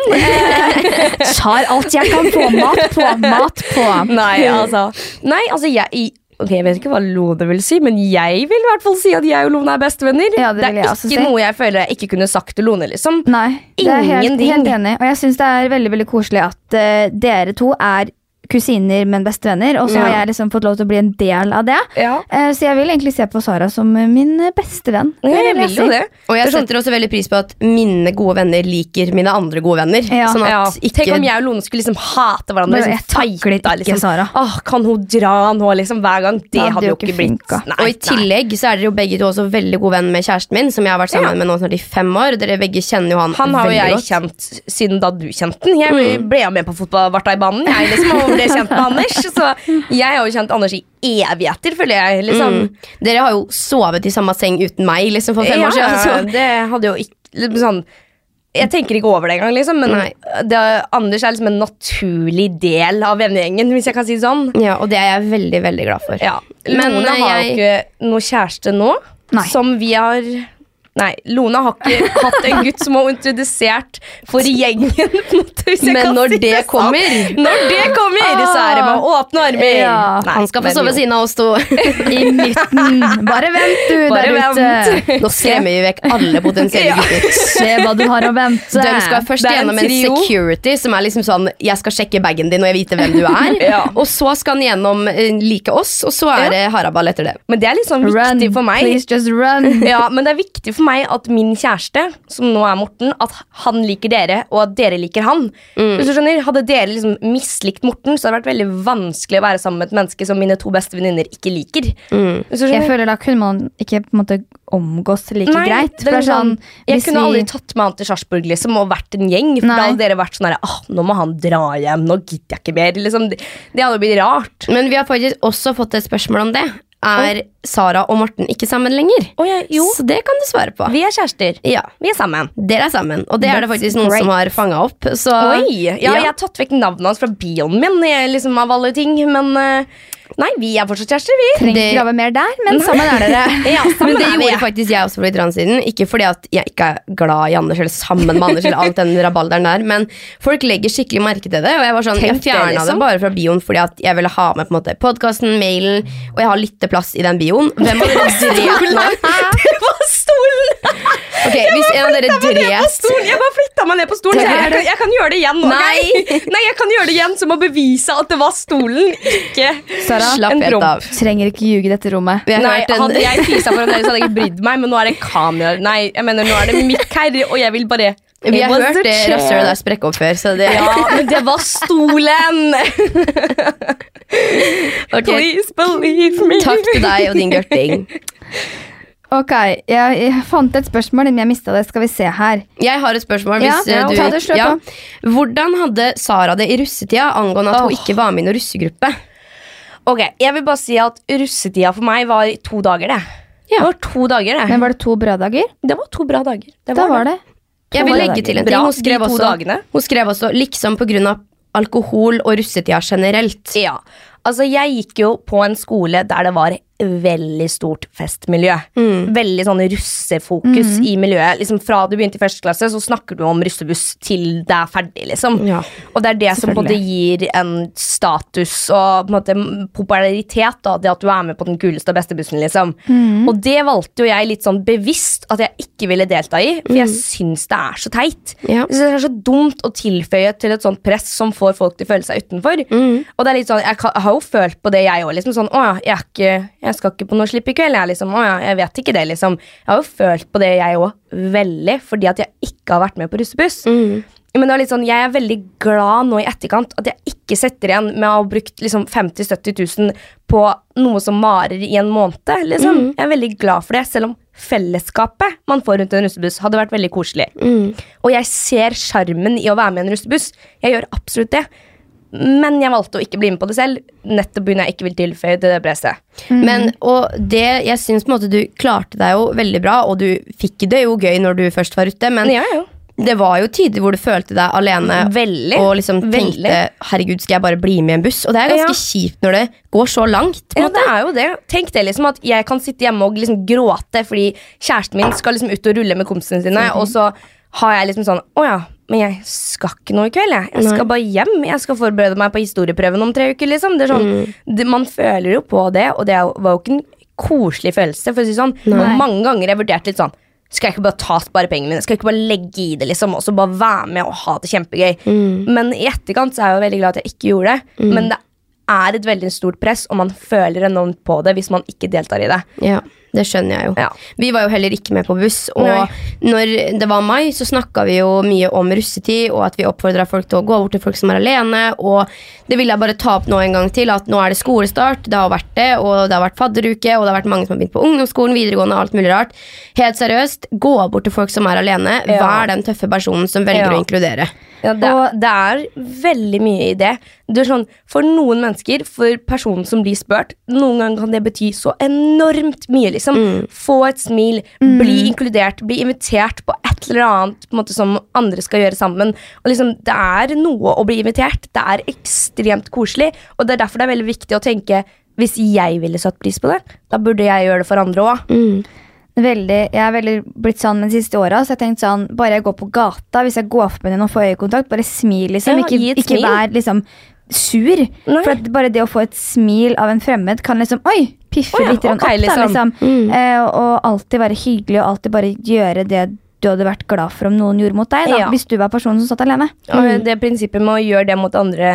Speaker 2: Tar alt jeg kan få. Mat på, mat på.
Speaker 3: Nei, altså, nei, altså jeg, Ok, Jeg vet ikke hva Lone vil si, men jeg vil i hvert fall si at jeg og Lone er bestevenner.
Speaker 2: Ja, det
Speaker 3: det er ikke
Speaker 2: si.
Speaker 3: noe jeg føler jeg ikke kunne sagt til Lone. liksom
Speaker 2: Nei, det er helt, helt enig. Og jeg syns det er veldig veldig koselig at uh, dere to er kusiner, men bestevenner. Og så har
Speaker 1: Ja.
Speaker 2: jeg liksom fått lov til å bli en del av det.
Speaker 3: Ja.
Speaker 2: Eh, så jeg vil egentlig se på Sara som min beste venn.
Speaker 3: Jeg
Speaker 2: vil
Speaker 3: jo det.
Speaker 1: Og jeg
Speaker 3: sånn-
Speaker 1: setter også veldig pris på at mine gode venner liker mine andre gode venner.
Speaker 2: Ja.
Speaker 1: Sånn at
Speaker 3: Ja.
Speaker 1: ikke
Speaker 3: Tenk om jeg og Lone skulle liksom hate hverandre. Liksom,
Speaker 2: jeg takler ikke Sara.
Speaker 3: Åh, kan hun dra nå liksom hver gang? Det
Speaker 2: hadde jo ikke
Speaker 3: blitt. Nei,
Speaker 1: Og i
Speaker 3: nei.
Speaker 1: tillegg så er dere jo begge to også veldig god venn med kjæresten min, som jeg har vært sammen
Speaker 3: Ja.
Speaker 1: med nå snart i fem år. Dere begge kjenner jo han,
Speaker 3: Han har jo jeg
Speaker 1: godt.
Speaker 3: kjent siden da du kjente den. Jeg ble- ble jo med på fotballvarta i banen jeg liksom, og ble kjent med Anders. Så jeg har jo kjent Anders i evigheter, føler jeg. Liksom.
Speaker 1: Mm. Dere har jo sovet i samme seng uten meg liksom for fem
Speaker 3: ja,
Speaker 1: år siden. Så.
Speaker 3: det hadde jo ikke liksom sånn jeg tenker ikke over det engang, liksom, men det, Anders er liksom en naturlig del av vennegjengen, hvis jeg kan si det sånn.
Speaker 1: Ja, og det er jeg veldig, veldig glad for.
Speaker 3: Ja.
Speaker 1: Men,
Speaker 3: Lone har jo
Speaker 1: jeg-
Speaker 3: ikke noe kjæreste nå,
Speaker 2: Nei.
Speaker 3: som vi har Nei, Lone har ikke hatt en gutt som har introdusert for gjengen.
Speaker 1: Men når det kommer-
Speaker 3: Når det kommer, så er det med åpne armer.
Speaker 2: Ja,
Speaker 3: Nei,
Speaker 1: Han skal få sove ved siden av oss to.
Speaker 2: I midten. Bare vent, du
Speaker 3: Bare
Speaker 2: der ute.
Speaker 1: Nå skremmer vi vekk alle potensielle
Speaker 3: Ja.
Speaker 1: gutter.
Speaker 2: Se hva du har å vente.
Speaker 1: De skal først
Speaker 3: er en
Speaker 1: gjennom en security som er liksom sånn Jeg skal sjekke bagen din og jeg vite hvem du er.
Speaker 3: Ja.
Speaker 1: Og så skal han gjennom eh, like oss, og så er det haraball etter det.
Speaker 3: Men det er litt sånn
Speaker 2: Run,
Speaker 3: viktig for meg.
Speaker 2: please just run.
Speaker 3: Ja, men det er viktig for meg at min kjæreste, som nå er Morten, at han liker dere, og at dere liker han.
Speaker 1: Mm.
Speaker 3: Hvis du skjønner, Hadde dere liksom mislikt Morten, så hadde det vært veldig vanskelig å være sammen med et menneske som mine to beste venninner ikke liker.
Speaker 1: Mm.
Speaker 3: Hvis du
Speaker 2: Jeg føler Da kunne man ikke på en måte omgås like
Speaker 3: Nei,
Speaker 2: greit.
Speaker 3: det er sånn, jeg
Speaker 2: hvis
Speaker 3: kunne
Speaker 2: vi-
Speaker 3: aldri tatt med han til Sarpsborg liksom, og vært en gjeng. For
Speaker 2: Nei.
Speaker 3: da hadde dere vært sånn her, ah, nå må han dra hjem, nå gidder jeg ikke mer. Liksom, det, det hadde jo blitt rart.
Speaker 1: Men vi har faktisk også fått et spørsmål om det. Er Sara og Morten ikke sammen lenger?
Speaker 3: Oh, ja, jo,
Speaker 1: Så det kan du svare på.
Speaker 3: vi er kjærester.
Speaker 1: Ja,
Speaker 3: Vi er sammen.
Speaker 1: Dere er sammen, og det er det faktisk noen
Speaker 2: great.
Speaker 1: som har fanga opp. Så
Speaker 3: Oi, ja,
Speaker 1: ja.
Speaker 3: Jeg har tatt vekk navnet hans fra bioen min, liksom, av alle ting. Men uh, nei, vi er fortsatt kjærester, vi.
Speaker 2: Trenger ikke grave mer der, men sammen er dere.
Speaker 3: Ja,
Speaker 1: Men det gjorde faktisk jeg også for litt siden. Ikke fordi at jeg ikke er glad i Anders eller sammen med Anders, eller alt den rabalderen der, men folk legger skikkelig merke til det. Og jeg var sånn,
Speaker 3: Tenk
Speaker 1: jeg fjerna
Speaker 3: det,
Speaker 1: det,
Speaker 3: liksom.
Speaker 1: bare fra bioen fordi at jeg ville ha med på en måte podkasten, mailen, og jeg har lytteplass i den bioen. Hvem av dere drev nå?
Speaker 3: Det var stolen!
Speaker 1: Ok, Hvis en av dere
Speaker 3: stolen. jeg bare flytta meg ned på stolen. Jeg, jeg, kan, jeg kan gjøre det igjen. nå.
Speaker 1: Nei.
Speaker 3: Nei, jeg kan gjøre det igjen Som å bevise at det var stolen, ikke
Speaker 2: Sara,
Speaker 1: Slapp
Speaker 3: en promp.
Speaker 1: av.
Speaker 2: trenger ikke ljuge i dette rommet.
Speaker 1: Jeg
Speaker 3: Nei,
Speaker 1: en,
Speaker 3: Hadde jeg fisa foran dere, så hadde jeg ikke brydd meg, men nå er det kamera. Nei, jeg mener, nå er det mikk her, og jeg vil bare
Speaker 1: vi har hørt det rasshølet der sprekke opp før, så det
Speaker 3: Ja, men det var stolen!
Speaker 1: okay.
Speaker 3: Please believe me.
Speaker 1: Takk til deg og din gørting.
Speaker 2: Ok, jeg, jeg fant et spørsmål, men jeg mista det. Skal vi se her.
Speaker 1: Jeg har et spørsmål. Hvis, eh,
Speaker 2: ja,
Speaker 1: du,
Speaker 2: ta det, slå på.
Speaker 1: Hvordan hadde Sara det i russetida angående at hun ikke var med i noen russegruppe?
Speaker 3: Ok, Jeg vil bare si at russetida for meg var to dager, det.
Speaker 1: Ja.
Speaker 3: Det var to dager, det.
Speaker 2: Men var det to bra dager?
Speaker 3: Det var to bra dager. Det
Speaker 2: Da var det.
Speaker 1: Jeg vil legge til en ting. Hun skrev, også, hun skrev også liksom på grunn av alkohol og russetida generelt.
Speaker 3: Ja, altså jeg gikk jo på en skole der det var veldig stort festmiljø.
Speaker 1: Mm.
Speaker 3: Veldig sånn russefokus i miljøet. Liksom Fra du begynte i første klasse, så snakker du om russebuss til det er ferdig. liksom.
Speaker 1: Ja.
Speaker 3: Og det er det som på en måte gir en status og på en måte popularitet. da, Det at du er med på den kuleste og beste bussen. liksom. Og det valgte jo jeg litt sånn bevisst at jeg ikke ville delta i, for jeg syns det er så teit.
Speaker 1: Ja.
Speaker 3: Det er så dumt å tilføye til et sånt press som får folk til å føle seg utenfor. Og det er litt sånn, Jeg kan- har jo følt på det, jeg òg. Liksom, sånn, å ja, jeg, ikke, jeg skal ikke på noe slipp i kveld. Jeg, liksom, å ja, jeg vet ikke det, liksom. Jeg har jo følt på det, jeg òg, veldig, fordi at jeg ikke har vært med på russebuss.
Speaker 1: Mm.
Speaker 3: Men det var litt sånn, jeg er veldig glad nå i etterkant at jeg ikke setter igjen med å ha brukt liksom 50 000-70 000 på noe som varer i en måned. Liksom. Jeg er veldig glad for det, selv om fellesskapet man får rundt en russebuss, hadde vært veldig koselig. Og jeg ser sjarmen i å være med i en russebuss. Jeg gjør absolutt det. Men jeg valgte å ikke bli med på det selv, nettopp pga. jeg ikke vil tilføye til det presset.
Speaker 1: Men, og det, jeg syns på en måte du klarte deg jo veldig bra, og du fikk det jo gøy når du først var ute, men
Speaker 3: ja, ja.
Speaker 1: det var jo tider hvor du følte deg alene
Speaker 3: Veldig.
Speaker 1: og liksom tenkte
Speaker 3: Veldig.
Speaker 1: 'herregud, skal jeg bare bli med i en buss?' Og det er ganske
Speaker 3: Ja.
Speaker 1: kjipt når det går så langt. På
Speaker 3: Ja,
Speaker 1: måte.
Speaker 3: det er jo det. Tenk det liksom at jeg kan sitte hjemme og liksom gråte fordi kjæresten min skal liksom ut og rulle med kompisene sine, og så har jeg liksom sånn Å ja, men jeg skal ikke noe i kveld, jeg. Jeg skal bare hjem. Jeg skal forberede meg på historieprøven om tre uker, liksom. Det er sånn, det, man føler jo på det, og det var jo ikke en koselig følelse, for å si sånn.
Speaker 1: Nei.
Speaker 3: Mange ganger har jeg vurdert litt sånn skal jeg ikke bare ta sparepengene mine, skal jeg ikke bare legge i det, liksom, og så bare være med og ha det kjempegøy. Men i etterkant så er jeg jo veldig glad at jeg ikke gjorde det. Men det er et veldig stort press, og man føler enormt på det hvis man ikke deltar i det.
Speaker 1: Ja, det skjønner jeg jo.
Speaker 3: Ja.
Speaker 1: Vi var jo heller ikke med på buss. Og
Speaker 3: Nei.
Speaker 1: når det var mai, så snakka vi jo mye om russetid, og at vi oppfordra folk til å gå bort til folk som er alene. Og det vil jeg bare ta opp nå en gang til, at nå er det skolestart. Det har vært det, og det har vært fadderuke, og det har vært mange som har begynt på ungdomsskolen, videregående, alt mulig rart. Helt seriøst, gå bort til folk som er alene.
Speaker 3: Ja.
Speaker 1: Vær den tøffe personen som velger
Speaker 3: Ja.
Speaker 1: å inkludere.
Speaker 3: Ja, det,
Speaker 2: Og-
Speaker 3: det er veldig mye i det. Du er sånn, for noen mennesker, for personen som blir spurt, noen ganger kan det bety så enormt mye. liksom. Få et smil, bli inkludert, bli invitert på et eller annet på måte, som andre skal gjøre sammen. Og liksom, Det er noe å bli invitert. Det er ekstremt koselig. Og det er derfor det er veldig viktig å tenke hvis jeg ville satt pris på det, da burde jeg gjøre det for andre òg.
Speaker 2: Veldig, jeg er veldig blitt sånn de siste åra. Så jeg tenkte sånn, bare jeg går på gata, hvis jeg går forbi noen og får øyekontakt, bare smil, liksom.
Speaker 3: Ja,
Speaker 2: ikke ikke
Speaker 3: smil.
Speaker 2: vær liksom sur.
Speaker 3: Nei.
Speaker 2: For bare det å få et smil av en fremmed kan liksom Oi! Piffe
Speaker 3: oh, ja,
Speaker 2: litt okay,
Speaker 3: ok,
Speaker 2: opp, da,
Speaker 3: liksom.
Speaker 2: Mm. Eh, og alltid være hyggelig og alltid bare gjøre det du hadde vært glad for om noen gjorde mot deg. Da,
Speaker 3: Ja.
Speaker 2: Hvis du var personen som satt alene.
Speaker 3: Og det prinsippet med å gjøre det mot andre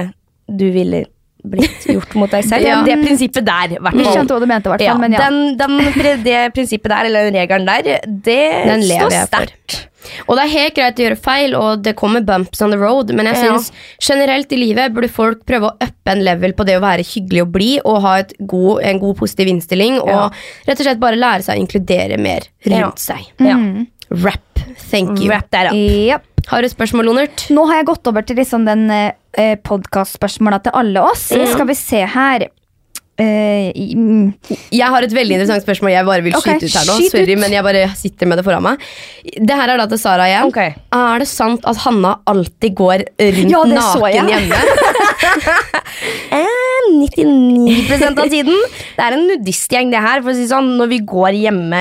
Speaker 3: du ville blitt gjort mot deg selv.
Speaker 1: Ja.
Speaker 3: Det prinsippet der, i hvert
Speaker 2: Vi
Speaker 3: fall.
Speaker 2: skjønte hva du mente, hvert fall. Ja. Men ja.
Speaker 3: Den, den, det prinsippet der, eller den regelen der, det
Speaker 1: Den
Speaker 3: står sterkt.
Speaker 1: Og det er helt greit å gjøre feil, og det kommer bumps on the road, men jeg
Speaker 3: Ja.
Speaker 1: synes generelt i livet burde folk prøve å uppe en level på det å være hyggelig og blid, og ha god, en god positiv innstilling, og
Speaker 3: Ja.
Speaker 1: rett og slett bare lære seg å inkludere mer rundt
Speaker 3: Ja.
Speaker 1: seg.
Speaker 3: Ja.
Speaker 1: Rap. Thank you.
Speaker 3: Wrap that up.
Speaker 2: Japp.
Speaker 1: Har du et spørsmål, Lonert?
Speaker 2: Nå har jeg gått over til liksom den eh, podkastspørsmåla til alle oss. Skal vi se her Eh, mm.
Speaker 1: Jeg har et veldig interessant spørsmål jeg bare vil
Speaker 2: okay,
Speaker 1: skyte ut her nå. Sorry, men jeg bare sitter med det foran meg. Det her er da til Sara igjen.
Speaker 3: Okay.
Speaker 1: Er det sant at Hanna alltid går rundt
Speaker 2: Ja,
Speaker 1: naken hjemme?
Speaker 3: Eh, 99 av tiden. Det er en nudistgjeng, det her. For å si sånn, når vi går hjemme,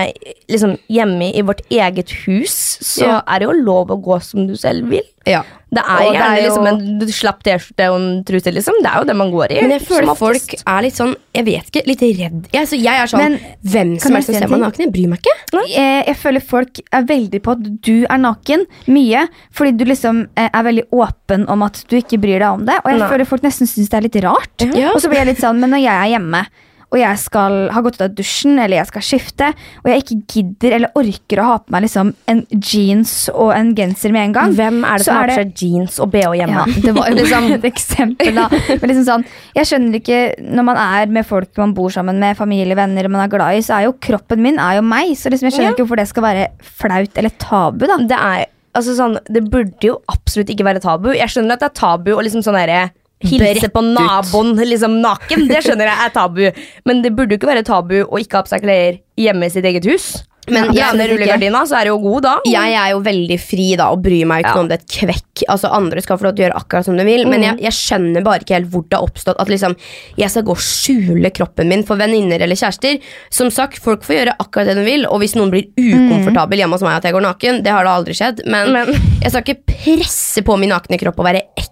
Speaker 3: liksom, hjemme i vårt eget hus, så
Speaker 1: Ja.
Speaker 3: er det jo lov å gå som du selv vil.
Speaker 1: Ja.
Speaker 3: Det er
Speaker 2: Og det er jo-
Speaker 3: liksom en slapp T-skjorte og en truse, liksom. Det er jo det man går i.
Speaker 1: Men jeg føler folk er litt sånn Jeg vet ikke, litt redd. Jeg, så jeg er sånn
Speaker 2: Men,
Speaker 1: Hvem som helst som ser meg naken, jeg bryr meg ikke.
Speaker 2: Jeg, jeg føler folk er veldig på at du er naken. Mye. Fordi du liksom eh, er veldig åpen om at du ikke bryr deg om det. Og jeg
Speaker 3: Nei.
Speaker 2: føler folk nesten syns det er litt rart.
Speaker 1: Ja.
Speaker 2: Og så blir jeg litt sånn, men når jeg er hjemme og jeg skal ha gått ut av dusjen eller jeg skal skifte, og jeg ikke gidder eller orker å ha på meg liksom en jeans og en genser med en gang
Speaker 3: Hvem er det som har på seg jeans og bh hjemme?
Speaker 2: Ja, det var jo liksom et eksempel, da. Men liksom sånn, jeg skjønner ikke Når man er med folk man bor sammen med, familie, venner man er glad i, så er jo kroppen min er jo meg. Så liksom jeg skjønner
Speaker 3: Ja.
Speaker 2: ikke hvorfor det skal være flaut eller tabu, da.
Speaker 3: Det er altså sånn, Det burde jo absolutt ikke være tabu. Jeg skjønner at det er tabu å liksom sånn derre Hilse på naboen liksom naken. Det skjønner jeg er tabu. Men det burde jo ikke være tabu å ikke ha på seg klær hjemme i sitt eget hus.
Speaker 1: Men
Speaker 3: ja,
Speaker 1: jeg-
Speaker 3: rullegardina, så er det jo god da.
Speaker 1: Jeg er jo veldig fri da og bryr meg ikke
Speaker 3: Ja.
Speaker 1: om det er et kvekk. Altså Andre skal få lov til å gjøre akkurat som de vil, men jeg, jeg skjønner bare ikke helt hvor det har oppstått at liksom jeg skal gå og skjule kroppen min for venninner eller kjærester. Som sagt, Folk får gjøre akkurat det de vil, og hvis noen blir ukomfortabel hjemme hos meg at jeg går naken, det har da aldri skjedd, men,
Speaker 3: Men-
Speaker 1: jeg skal ikke presse på min nakne kropp og være ekkel.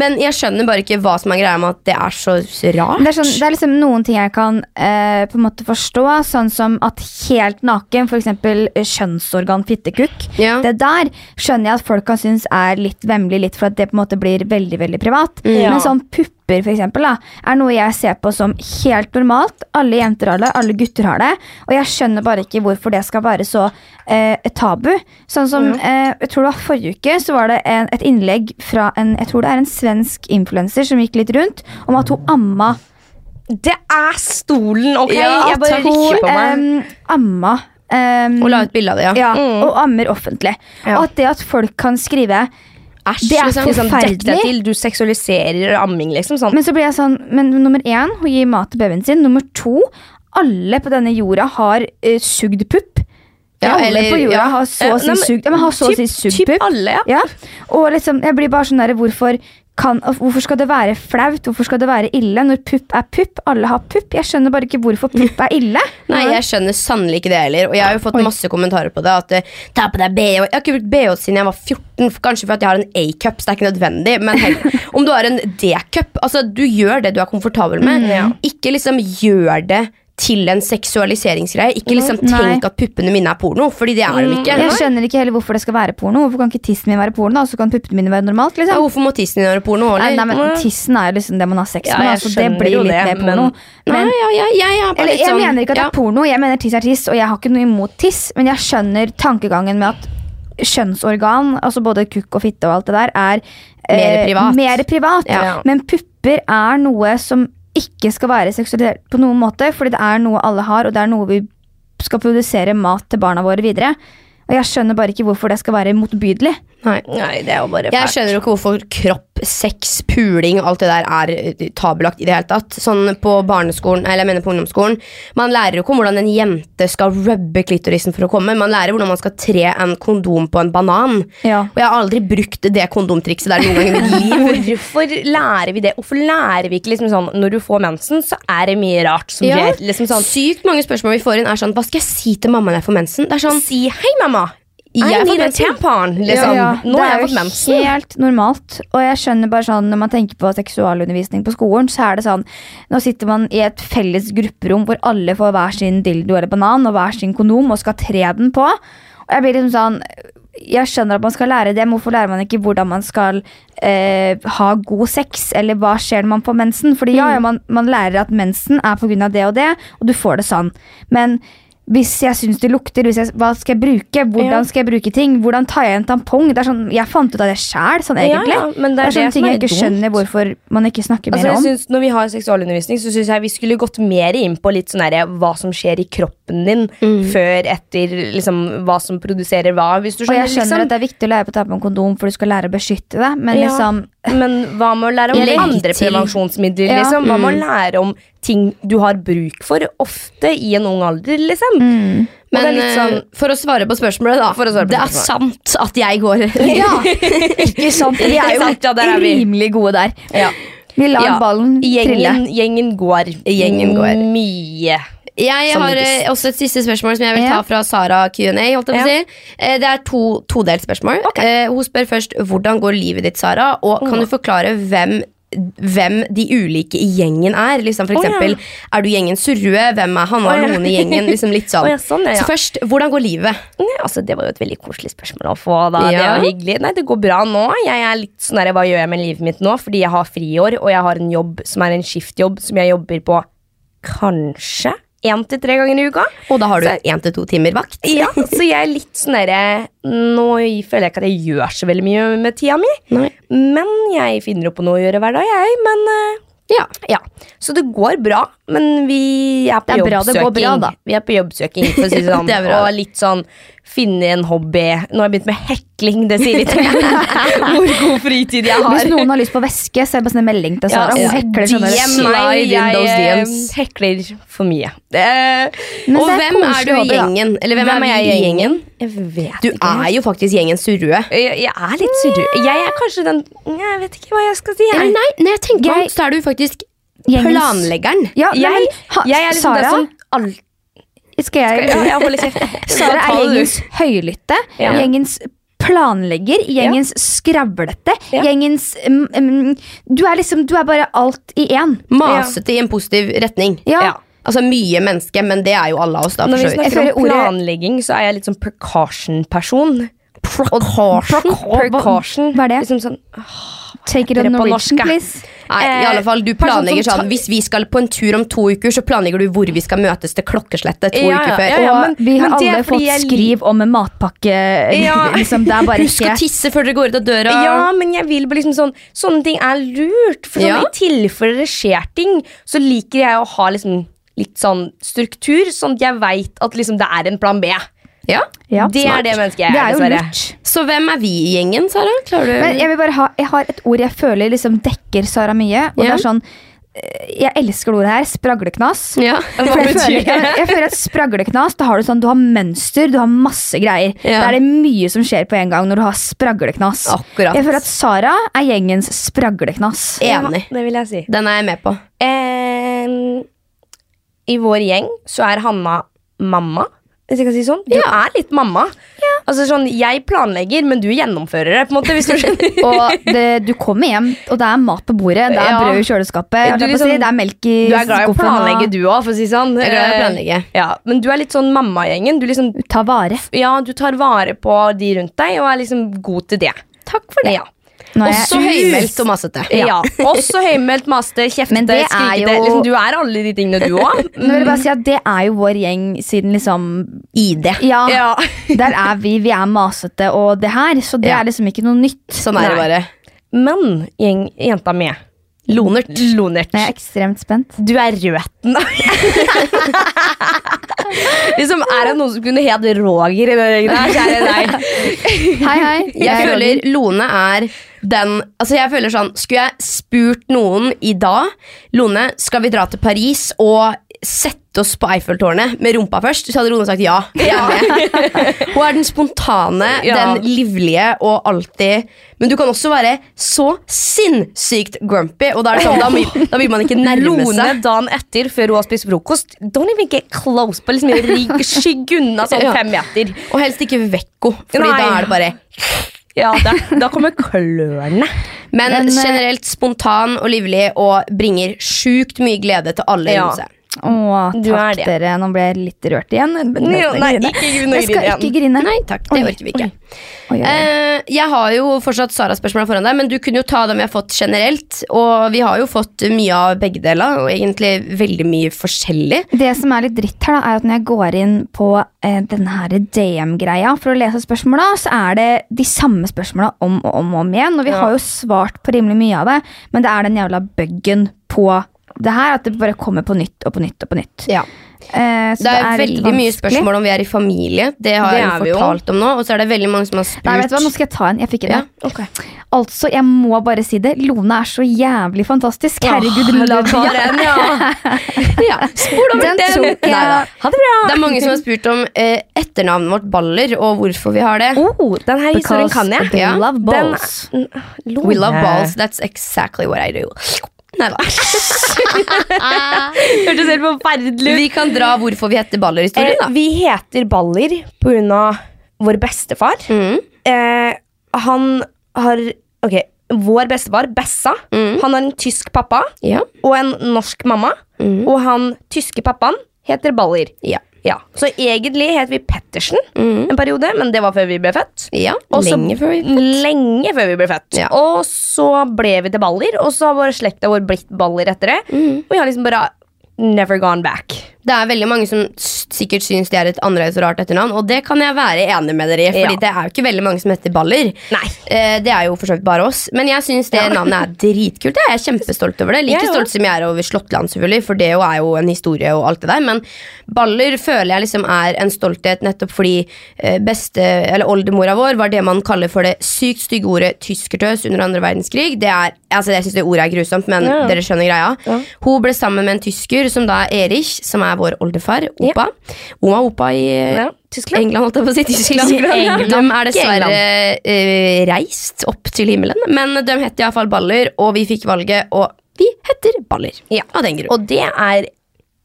Speaker 1: Men jeg skjønner bare ikke hva som er greia med at det er så rart.
Speaker 2: Det er, sånn, det er liksom noen ting jeg kan eh, på en måte forstå, sånn som at helt naken, f.eks. kjønnsorgan fittekukk,
Speaker 1: Ja.
Speaker 2: det der skjønner jeg at folk kan synes er litt vemmelig, litt for at det på en måte blir veldig veldig privat.
Speaker 3: Ja.
Speaker 2: Men sånn pupper for eksempel, da, er noe jeg ser på som helt normalt. Alle jenter har det, alle gutter har det. Og jeg skjønner bare ikke hvorfor det skal være så eh, tabu. Sånn som, eh, jeg tror det var Forrige uke så var det en, et innlegg fra en jeg tror det er en svensk influenser som gikk litt rundt, om at hun amma
Speaker 3: Det er stolen, ok?
Speaker 1: Ja,
Speaker 3: jeg bare rykker på meg.
Speaker 2: em, amma Um,
Speaker 1: Og la ut bilde av det, ja.
Speaker 2: ja,
Speaker 3: Mm.
Speaker 2: og ammer offentlig.
Speaker 3: Ja.
Speaker 2: Og at det at folk kan skrive
Speaker 1: Æsj,
Speaker 2: det er
Speaker 1: liksom.
Speaker 3: liksom, deg til, du seksualiserer amming, liksom. Sånn.
Speaker 2: Men så blir jeg sånn Men nummer én, hun gir mat til babyen sin. Nummer to, alle på denne jorda har uh, sugd pupp.
Speaker 1: Ja,
Speaker 2: alle
Speaker 1: eller-
Speaker 2: på jorda
Speaker 1: ja.
Speaker 2: har så å si sugd si
Speaker 3: typ-
Speaker 2: pupp.
Speaker 3: alle, ja.
Speaker 2: Ja. Og liksom, jeg blir bare sånn der, hvorfor, kan, hvorfor skal det være flaut? Hvorfor skal det være ille når pupp er pupp? Alle har pupp. Jeg skjønner bare ikke hvorfor pupp er ille.
Speaker 1: Nei, jeg skjønner sannelig ikke det heller. Og jeg har jo fått
Speaker 2: Oi.
Speaker 1: masse kommentarer på det. At eh, ta på deg BH. Jeg har ikke brukt BH siden jeg var 14, kanskje fordi jeg har en A-cup. Så det er ikke nødvendig. Men heller, om du har en D-cup, altså du gjør det du er komfortabel med.
Speaker 3: Mm, ja.
Speaker 1: Ikke liksom gjør det til en seksualiseringsgreie. Ikke liksom
Speaker 2: Nei.
Speaker 1: tenk at puppene mine er porno, fordi det er de ikke.
Speaker 2: Jeg skjønner ikke heller hvorfor det skal være porno. Hvorfor kan ikke tissen min være porno, og så kan puppene mine være normalt?
Speaker 1: Ja,
Speaker 2: liksom?
Speaker 1: hvorfor må tissen din være porno?
Speaker 2: Nei, nei, men Tissen er jo liksom det man har sex
Speaker 3: Ja,
Speaker 2: med.
Speaker 3: jeg
Speaker 2: Altså, det blir litt
Speaker 3: det,
Speaker 2: mer porno.
Speaker 3: men-
Speaker 2: Men,
Speaker 1: ja, ja, jeg er
Speaker 2: eller, jeg
Speaker 1: sånn
Speaker 2: mener ikke at det er porno, jeg mener tiss er tiss, og jeg har ikke noe imot tiss, men jeg skjønner tankegangen med at kjønnsorgan, altså både kukk og fitte og alt det der, er eh,
Speaker 1: Mer privat.
Speaker 2: mer privat.
Speaker 1: Ja.
Speaker 2: Men pupper er noe som ikke skal være seksualisert på noen måte, fordi det er noe alle har, og det er noe vi skal produsere mat til barna våre videre. Og jeg skjønner bare ikke hvorfor det skal være motbydelig.
Speaker 1: Nei.
Speaker 3: Nei, det er jo bare
Speaker 1: Jeg skjønner jo ikke hvorfor kropp, sex, puling alt det der er eh, tabelagt i det hele tatt. Sånn på barneskolen, eller jeg mener på ungdomsskolen. Man lærer jo ikke om hvordan en jente skal rubbe klitorisen for å komme. Man lærer hvordan man skal tre en kondom på en banan.
Speaker 2: Ja.
Speaker 1: Og jeg har aldri brukt det kondomtrikset der noen gang i mitt liv.
Speaker 3: Hvorfor lærer vi det? Hvorfor lærer vi ikke liksom sånn Når du får mensen, så er det mye rart som
Speaker 1: Ja.
Speaker 3: skjer. Liksom sånn
Speaker 1: Sykt mange spørsmål vi får inn er sånn Hva skal jeg si til mamma når jeg får mensen? Det er sånn
Speaker 3: Si hei, mamma!
Speaker 1: Jeg
Speaker 3: need
Speaker 1: fått
Speaker 3: tampon! Liksom.
Speaker 2: Ja,
Speaker 3: Nå
Speaker 2: det
Speaker 3: har jeg
Speaker 2: er jo helt normalt. Og jeg skjønner bare sånn Når man tenker på seksualundervisning på skolen, så er det sånn Nå sitter man i et felles grupperom hvor alle får hver sin dildo eller banan og hver sin kondom og skal tre den på. Og jeg blir liksom sånn Jeg skjønner at man skal lære det, men hvorfor lærer man ikke hvordan man skal eh, ha god sex? Eller hva skjer når man får mensen? Fordi ja, ja man, man lærer at mensen er pga. det og det, og du får det sånn. Men hvis jeg syns det lukter, jeg, hva skal jeg bruke? Hvordan
Speaker 3: Ja.
Speaker 2: skal jeg bruke ting? Hvordan tar jeg en tampong? Det er sånn, jeg fant ut av det sjæl, sånn egentlig.
Speaker 3: ja, men det er
Speaker 2: det er sånne
Speaker 3: det
Speaker 2: ting jeg ikke
Speaker 3: dumt.
Speaker 2: skjønner hvorfor man ikke snakker
Speaker 3: Altså,
Speaker 2: mer om.
Speaker 3: synes, når vi har seksualundervisning, så syns jeg vi skulle gått mer inn på litt sånn her, hva som skjer i kroppen din før etter liksom, hva som produserer hva. Hvis du
Speaker 2: Og jeg skjønner
Speaker 3: liksom.
Speaker 2: at det er viktig å lære på å ta på en kondom, for du skal lære å beskytte deg, men
Speaker 3: Ja.
Speaker 2: liksom
Speaker 3: Men hva med å lære om andre prevensjonsmidler?
Speaker 2: Ja.
Speaker 3: Liksom? Hva med
Speaker 1: Mm.
Speaker 3: å lære om ting du har bruk for ofte i en ung alder? Liksom.
Speaker 2: mm.
Speaker 1: Men
Speaker 3: sånn,
Speaker 1: eh, for å svare på spørsmålet, da.
Speaker 3: På
Speaker 1: det er sant at jeg går
Speaker 2: Ja, ikke sant? Vi er jo
Speaker 3: sant, ja, er vi.
Speaker 2: rimelig gode der.
Speaker 3: ja.
Speaker 2: Vi lar
Speaker 1: Ja,
Speaker 2: ballen trille.
Speaker 3: gjengen, gjengen går.
Speaker 1: Gjengen går.
Speaker 3: Mye.
Speaker 1: Jeg har eh, også et siste spørsmål som jeg vil ta fra Sara Q&A.
Speaker 3: Ja.
Speaker 1: si. Eh, Det er to todelt spørsmål. Okay. Hun spør først hvordan går livet ditt, Sara, og kan du forklare hvem hvem de ulike i gjengen er. Liksom for
Speaker 3: Å, ja.
Speaker 1: eksempel, Er du gjengen Surrue? Hvem er Hanna
Speaker 3: oh, ja.
Speaker 1: Lone i gjengen? Liksom litt sånn.
Speaker 3: Oh, ja, sånn, ja, ja.
Speaker 1: Så først, hvordan går livet?
Speaker 3: Altså, det var jo et veldig koselig spørsmål å få. Da. Det var hyggelig. Nei, det går bra nå. Jeg er litt sånn der, Hva gjør jeg med livet mitt nå? Fordi jeg har friår, og jeg har en jobb som er en skiftjobb som jeg jobber på kanskje én til tre ganger i uka.
Speaker 1: Og da har du én til to timer vakt.
Speaker 3: Ja, Så jeg er litt sånn derre Nå føler jeg ikke at jeg gjør så veldig mye med tida mi.
Speaker 1: Nei.
Speaker 3: Men jeg finner opp på noe å gjøre hver dag, jeg. Men eh,
Speaker 1: Ja.
Speaker 3: ja. Så det går bra, men vi er på
Speaker 2: Det er bra, det
Speaker 3: jobbsøking.
Speaker 2: går bra, da.
Speaker 3: Vi er på jobbsøking, for å si det sånn.
Speaker 1: Det er bra.
Speaker 3: Og litt sånn finne en hobby. Nå har jeg begynt med hekling, det sier litt hvor god fritid jeg har.
Speaker 2: Hvis noen har lyst på veske, så er det bare sånn en melding til Sara.
Speaker 3: Ja,
Speaker 2: Hun hekler sånne
Speaker 1: in
Speaker 3: jeg eh, hekler for mye. Det,
Speaker 1: og
Speaker 2: er
Speaker 1: hvem er du i gjengen? Eller hvem, er,
Speaker 3: jeg
Speaker 1: i gjengen?
Speaker 3: Jeg vet
Speaker 1: Du
Speaker 3: ikke.
Speaker 1: er jo faktisk gjengen Surrue.
Speaker 3: jeg, jeg er litt surrue. Jeg er kanskje den Jeg vet ikke hva jeg skal si.
Speaker 1: Eller nei, når jeg tenker meg om, så er du faktisk
Speaker 2: Gjengens-
Speaker 1: planleggeren.
Speaker 2: Ja, nei,
Speaker 3: jeg, jeg er liksom
Speaker 2: Sara,
Speaker 3: den som all,
Speaker 2: skal jeg,
Speaker 3: skal jeg holder kjeft.
Speaker 2: Sara er gjengens høylytte,
Speaker 3: Ja.
Speaker 2: gjengens planlegger, gjengens skravlete,
Speaker 3: Ja.
Speaker 2: gjengens um, um, Du er liksom, du er bare alt i én.
Speaker 1: Masete i en positiv retning.
Speaker 2: Ja.
Speaker 3: Ja.
Speaker 1: Altså mye menneske, men det er jo alle av oss, da.
Speaker 3: Når vi snakker om planlegging, så er jeg litt sånn precaution-person.
Speaker 1: Precaution?
Speaker 3: Precaution.
Speaker 2: Hva er det?
Speaker 3: Liksom sånn,
Speaker 2: Take it on Norwegian, please.
Speaker 1: Nei, i
Speaker 3: Eh,
Speaker 1: alle fall, du planlegger sånn Hvis vi skal på en tur om to uker, så planlegger du hvor vi skal møtes til klokkeslettet to
Speaker 3: Ja,
Speaker 1: uker før.
Speaker 3: ja, ja. Men-
Speaker 2: vi har
Speaker 3: men
Speaker 2: alle fått
Speaker 3: jeg
Speaker 2: skriv om en matpakke.
Speaker 3: Ja.
Speaker 2: liksom, det er bare
Speaker 1: Husk å tisse før dere går ut av døra.
Speaker 3: Ja, men jeg vil bare liksom sånn Sånne ting er lurt. For sånn,
Speaker 1: Ja.
Speaker 3: i tilfelle det skjer ting, så liker jeg å ha liksom litt sånn struktur, sånn at jeg veit at liksom det er en plan B.
Speaker 1: Ja.
Speaker 2: Ja,
Speaker 3: det
Speaker 2: smart.
Speaker 3: er det mennesket jeg
Speaker 2: Det
Speaker 3: er,
Speaker 2: er
Speaker 3: dessverre.
Speaker 1: Så hvem er vi i gjengen, Sara? Du
Speaker 2: Men jeg vil bare ha Jeg har et ord jeg føler liksom dekker Sara mye. Og det er sånn eh, Jeg elsker det ordet her. Spragleknas.
Speaker 1: Ja.
Speaker 2: hva jeg, føler, jeg, jeg føler at spragleknas Da har du sånn Du har mønster, du har masse greier.
Speaker 1: Ja.
Speaker 2: Da er det mye som skjer på en gang når du har spragleknas.
Speaker 1: Akkurat.
Speaker 2: Jeg føler at Sara er gjengens spragleknas.
Speaker 1: Enig.
Speaker 3: Ja, det vil jeg si.
Speaker 1: Den er jeg med på.
Speaker 3: Eh, I vår gjeng så er Hanna mamma. Hvis jeg kan si sånn. Du
Speaker 1: Ja.
Speaker 3: er litt mamma. Altså sånn, Jeg planlegger, men du gjennomfører det. på en måte, hvis du skjønner.
Speaker 2: Og det, du kommer hjem, og det er mat på bordet, det er
Speaker 3: Ja.
Speaker 2: brød i kjøleskapet,
Speaker 3: Du liksom-
Speaker 2: si, det er melk i
Speaker 3: Du er glad i å planlegge, du òg, for å si sånn.
Speaker 1: Jeg er glad i å
Speaker 3: Eh,
Speaker 1: planlegge.
Speaker 3: Ja, Men du er litt sånn mammagjengen. Du liksom
Speaker 2: tar vare.
Speaker 3: Ja, du tar vare på de rundt deg, og er liksom god til det.
Speaker 1: Takk for det.
Speaker 3: Ja.
Speaker 1: Også høymælt og masete.
Speaker 3: Ja. Også høymælt, masete, kjeftete,
Speaker 2: Men det er
Speaker 3: skrikete.
Speaker 2: jo-
Speaker 3: Liksom, du er alle de tingene, du òg.
Speaker 2: Si Det er jo vår gjeng siden liksom
Speaker 1: ID.
Speaker 2: Ja,
Speaker 3: Ja.
Speaker 2: der er vi. Vi er masete og det her, så det
Speaker 1: Ja.
Speaker 2: er liksom ikke noe nytt.
Speaker 1: Sånn er det bare.
Speaker 3: Men gjeng, jenta mi
Speaker 1: Lonert.
Speaker 3: Lonert.
Speaker 2: Jeg er ekstremt spent.
Speaker 3: Du er røten. liksom, er det noen som kunne het Roger i den gjengen her, er deg.
Speaker 2: Hei, hei.
Speaker 1: Jeg
Speaker 2: jeg
Speaker 1: føler
Speaker 2: Roger.
Speaker 1: Lone er den Altså jeg føler sånn Skulle jeg spurt noen i dag Lone, skal vi dra til Paris og sette oss på Eiffeltårnet med rumpa først? Så hadde Rone sagt ja. Hun er den spontane,
Speaker 3: Ja.
Speaker 1: den livlige og alltid Men du kan også være så sinnssykt grumpy, og da, det sånn, da, vil, da vil man ikke nærme seg.
Speaker 3: Rone dagen etter, før hun har spist frokost. Don't even get close. På liksom rigg, Skygg unna sånn fem meter.
Speaker 1: Og helst ikke vekk Fordi
Speaker 3: for
Speaker 1: da er det bare
Speaker 3: Ja, da, da kommer klørne.
Speaker 1: Men,
Speaker 2: Men, eh,
Speaker 1: generelt spontan og livlig og bringer sjukt mye glede til alle
Speaker 3: Ja.
Speaker 1: rundt seg.
Speaker 2: Å, takk dere. Nå ble jeg litt rørt igjen. Men
Speaker 3: Nei, ikke grine,
Speaker 2: Jeg skal ikke grine.
Speaker 1: Nei takk, det
Speaker 2: Oi,
Speaker 1: orker vi ikke.
Speaker 2: Oi, oi.
Speaker 1: Eh, jeg har jo fortsatt Sara-spørsmål foran deg, men du kunne jo ta dem jeg har fått generelt. Og vi har jo fått mye av begge deler, og egentlig veldig mye forskjellig.
Speaker 2: Det som er litt dritt her, da, er at når jeg går inn på eh, denne her DM-greia for å lese spørsmåla, så er det de samme spørsmåla om og om og om igjen. Og vi
Speaker 3: Ja.
Speaker 2: har jo svart på rimelig mye av det, men det er den jævla buggen på det her, at det bare kommer på nytt og på nytt og på nytt.
Speaker 1: Ja.
Speaker 2: Eh, så
Speaker 1: Det er,
Speaker 2: litt
Speaker 1: veldig mye spørsmål om vi er i familie. Det har
Speaker 3: Det
Speaker 1: jeg
Speaker 3: er
Speaker 1: fortalt om nå. Og så er det veldig mange som har spurt.
Speaker 2: Nei, vet du hva, Nå skal jeg ta en. Jeg fikk en.
Speaker 1: Ja,
Speaker 2: Okay. Altså, jeg må bare si det. Lone er så jævlig fantastisk. Herregud,
Speaker 3: oh,
Speaker 2: love
Speaker 3: den, ja.
Speaker 1: ja, spol over
Speaker 2: Den
Speaker 1: den.
Speaker 2: jeg.
Speaker 3: Ha det bra.
Speaker 1: Det er mange som har spurt om eh, etternavnet vårt Baller, og hvorfor vi har det.
Speaker 3: Oh, den her historien kan jeg.
Speaker 2: they
Speaker 1: Ja,
Speaker 2: love balls.
Speaker 3: Den,
Speaker 1: We love balls, that's exactly what I do. Nei da.
Speaker 3: Hørtes helt forferdelig ut.
Speaker 1: Vi kan dra hvorfor vi heter Baller-historien,
Speaker 3: Eh,
Speaker 1: da.
Speaker 3: vi heter Baller av vår bestefar.
Speaker 1: Mm.
Speaker 3: Eh, han har Ok, vår bestefar, Bessa,
Speaker 1: Mm.
Speaker 3: han har en tysk pappa
Speaker 1: Ja.
Speaker 3: og en norsk mamma.
Speaker 1: Mm.
Speaker 3: Og han tyske pappaen heter Baller.
Speaker 1: Ja.
Speaker 3: Ja, Så egentlig het vi Pettersen
Speaker 1: Mm.
Speaker 3: en periode, men det var før vi ble født.
Speaker 1: ja.
Speaker 3: Også,
Speaker 1: Lenge før vi ble født.
Speaker 3: Lenge før vi ble født.
Speaker 1: Ja.
Speaker 3: Og så ble vi til Baller, og så har vår slekta vår blitt Baller etter det.
Speaker 1: Mm.
Speaker 3: Og vi har liksom bare never gone back.
Speaker 1: Det er veldig mange som sikkert syns det er et annerledes og rart etternavn, og det kan jeg være enig med dere i, Fordi
Speaker 3: Ja.
Speaker 1: det er jo ikke veldig mange som heter Baller.
Speaker 3: Nei.
Speaker 1: Eh, det er jo for så vidt bare oss. Men jeg syns det
Speaker 3: Ja.
Speaker 1: navnet er dritkult. Jeg er kjempestolt over det. Like
Speaker 3: ja,
Speaker 1: stolt som jeg er over Slåttland, selvfølgelig, for det er jo en historie og alt det der. Men baller føler jeg liksom er en stolthet nettopp fordi eh, beste, eller oldemora vår var det man kaller for det sykt stygge ordet tyskertøs under andre verdenskrig. Det er, altså Jeg syns det ordet er grusomt, men dere skjønner greia. Hun ble sammen med en tysker som da er Erich, som er vår oldefar. Opa. Oma og opa i
Speaker 3: Ja, Tyskland.
Speaker 1: England, holdt jeg på å si. Tyskland.
Speaker 3: England.
Speaker 1: De er dessverre uh, reist opp til himmelen, men de het iallfall Baller, og vi fikk valget, og vi heter Baller.
Speaker 3: Ja.
Speaker 1: Av den grunn.
Speaker 3: Og det er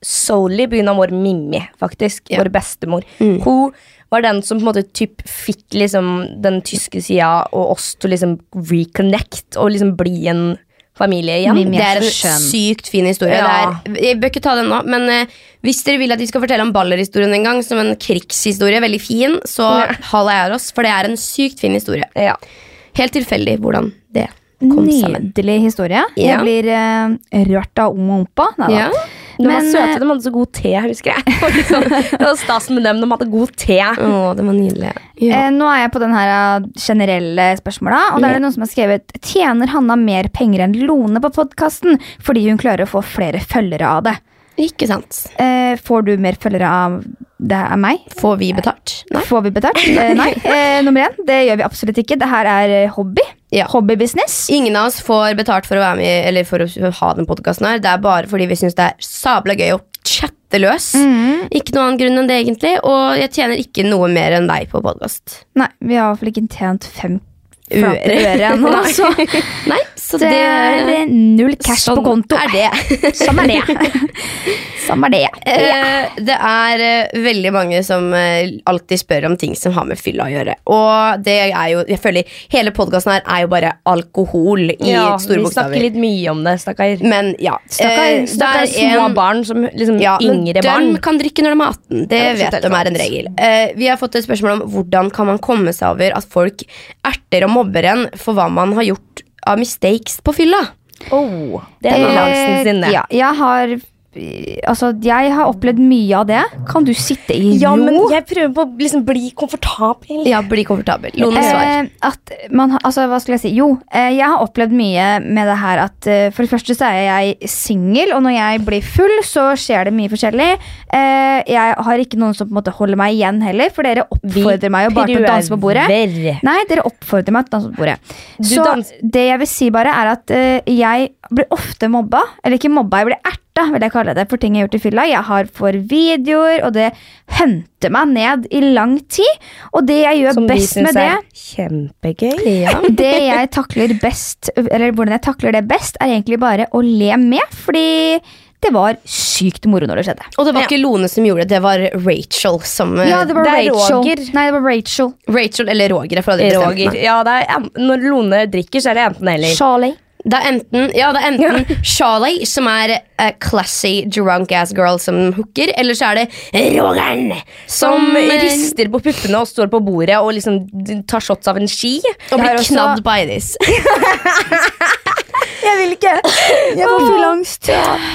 Speaker 3: solely pga. vår Mimmi, faktisk.
Speaker 1: Ja.
Speaker 3: Vår bestemor.
Speaker 1: Mm.
Speaker 3: Hun var den som på en måte typ fikk liksom den tyske sida og oss til å liksom reconnect og liksom bli en familie igjen.
Speaker 2: Mimmi
Speaker 1: det
Speaker 2: er
Speaker 1: en
Speaker 2: skjøn.
Speaker 1: sykt fin historie.
Speaker 3: Ja.
Speaker 1: Er, jeg bør ikke ta den nå, men uh, hvis dere vil at vi skal fortelle om Baller-historien en gang, som en krigshistorie, veldig fin, så
Speaker 3: Ja.
Speaker 1: hold jeg oss, for det er en sykt fin historie.
Speaker 3: Ja.
Speaker 1: Helt tilfeldig hvordan det kom sammen.
Speaker 2: Nydelig historie. Jeg blir uh, rørt av om Ompa. Nei da.
Speaker 3: De var søte,
Speaker 2: eh,
Speaker 3: de hadde så god te, husker jeg. Det var liksom- det var stas med dem, de hadde god te.
Speaker 1: Å, det var nydelig. Ja.
Speaker 2: Eh, nå er jeg på den her eh, generelle spørsmåla, og da er det noen som har skrevet Tjener Hanna mer penger enn Lone på podkasten fordi hun klarer å få flere følgere av det?
Speaker 1: Ikke sant.
Speaker 2: Eh, får du mer følgere av det er meg?
Speaker 1: Får vi betalt? Nei.
Speaker 2: Får vi betalt? Eh, nei. Eh, nummer én, det gjør vi absolutt ikke. Det her er hobby
Speaker 1: ja.
Speaker 2: hobbybusiness.
Speaker 1: Ingen av oss får betalt for å være med Eller for å ha den podkasten her. Det er bare fordi vi syns det er sabla gøy å chatte løs.
Speaker 2: Mm.
Speaker 1: Ikke noen annen grunn enn det, egentlig. Og jeg tjener ikke noe mer enn deg på podkast.
Speaker 2: Nei, vi har i hvert fall ikke tjent 50 øre nå. Så,
Speaker 1: nei, så
Speaker 2: det, det er eh, null cash
Speaker 1: sånn
Speaker 2: på konto.
Speaker 1: Er det.
Speaker 2: Sånn er det. sånn er det.
Speaker 1: Uh, det er uh, veldig mange som uh, alltid spør om ting som har med fylla å gjøre. Og det er jo, jeg føler hele podkasten her er jo bare alkohol i
Speaker 3: ja,
Speaker 1: store bokstaver.
Speaker 3: Vi snakker litt mye om det, stakkar.
Speaker 1: Men ja.
Speaker 3: Stakkar, stakkar små barn som liksom
Speaker 1: ja,
Speaker 3: yngre barn.
Speaker 1: De kan drikke når de er 18. Det
Speaker 3: ja,
Speaker 1: vet de er en regel. vi har fått et spørsmål om hvordan kan man komme seg over at folk erter om mobber en for hva man har gjort av mistakes på fylla.
Speaker 3: Oh, det er Langsen sin, det.
Speaker 2: Ja, jeg har Altså, jeg har opplevd mye av det. Kan du sitte i ro?
Speaker 3: Ja, men jeg prøver på å liksom bli komfortabel.
Speaker 1: Ja, bli komfortabel.
Speaker 2: Eh, at man, altså, hva skulle jeg si? Jo, eh, jeg har opplevd mye med det her at eh, For det første så er jeg singel, og når jeg blir full, så skjer det mye forskjellig. Eh, jeg har ikke noen som på en måte holder meg igjen heller, for dere oppfordrer meg jo bare til å danse på bordet. Nei, dere oppfordrer meg til å danse på bordet.
Speaker 3: Du
Speaker 2: Så
Speaker 3: dans-
Speaker 2: det jeg vil si bare er at eh, jeg blir ofte mobba. Eller ikke mobba, jeg blir erta, vil jeg kalle det, for ting jeg har gjort i fylla. Jeg har for videoer, og det henter meg ned i lang tid. Og det jeg gjør
Speaker 3: Som
Speaker 2: best med det
Speaker 3: er kjempegøy.
Speaker 2: det jeg takler best, eller hvordan jeg takler det best, er egentlig bare å le med. Fordi det var sykt moro når det skjedde.
Speaker 1: Og det var
Speaker 3: Ja.
Speaker 1: ikke Lone som gjorde det, det var Rachel som
Speaker 2: Ja, det var
Speaker 3: det
Speaker 2: Rachel.
Speaker 3: Roger.
Speaker 2: Nei, det var Rachel.
Speaker 1: Rachel eller Roger.
Speaker 3: Roger. Ja, det er, når Lone drikker, så er det enten eller.
Speaker 2: Charlie.
Speaker 1: Det er enten, ja, det er enten Charlie, som er a classy drunk ass girl som hooker, eller så er det Rogan!
Speaker 3: Som
Speaker 1: som
Speaker 3: rister på puppene og står på bordet og liksom tar shots av en ski.
Speaker 1: og blir knadd på Eidis.
Speaker 2: Jeg vil ikke. Jeg får fullangst.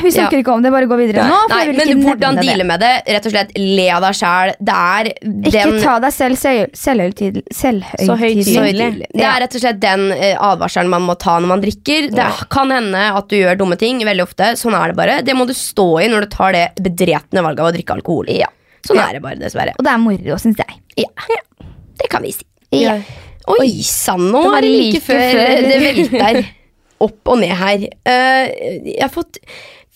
Speaker 2: Vi snakker ikke om det, bare gå videre nå. for
Speaker 1: Nei, men hvordan deale med det? Rett og slett le av deg sjæl. Det er
Speaker 2: Ikke ta deg selv selv- selvhøytidelig.
Speaker 3: Høytidelig.
Speaker 1: Så høytidelig. Det er rett og slett den eh, advarselen man må ta når man drikker. Det kan hende at du gjør dumme ting. Veldig ofte. Sånn er det bare. Det må du stå i når du tar det bedretne valget av å drikke alkohol. Sånn er det bare, dessverre.
Speaker 2: Og det er moro, syns jeg.
Speaker 1: Ja. Det kan vi si.
Speaker 2: Ja.
Speaker 1: Oi sann, nå er det like før. det velter opp og ned her. Eh, jeg har fått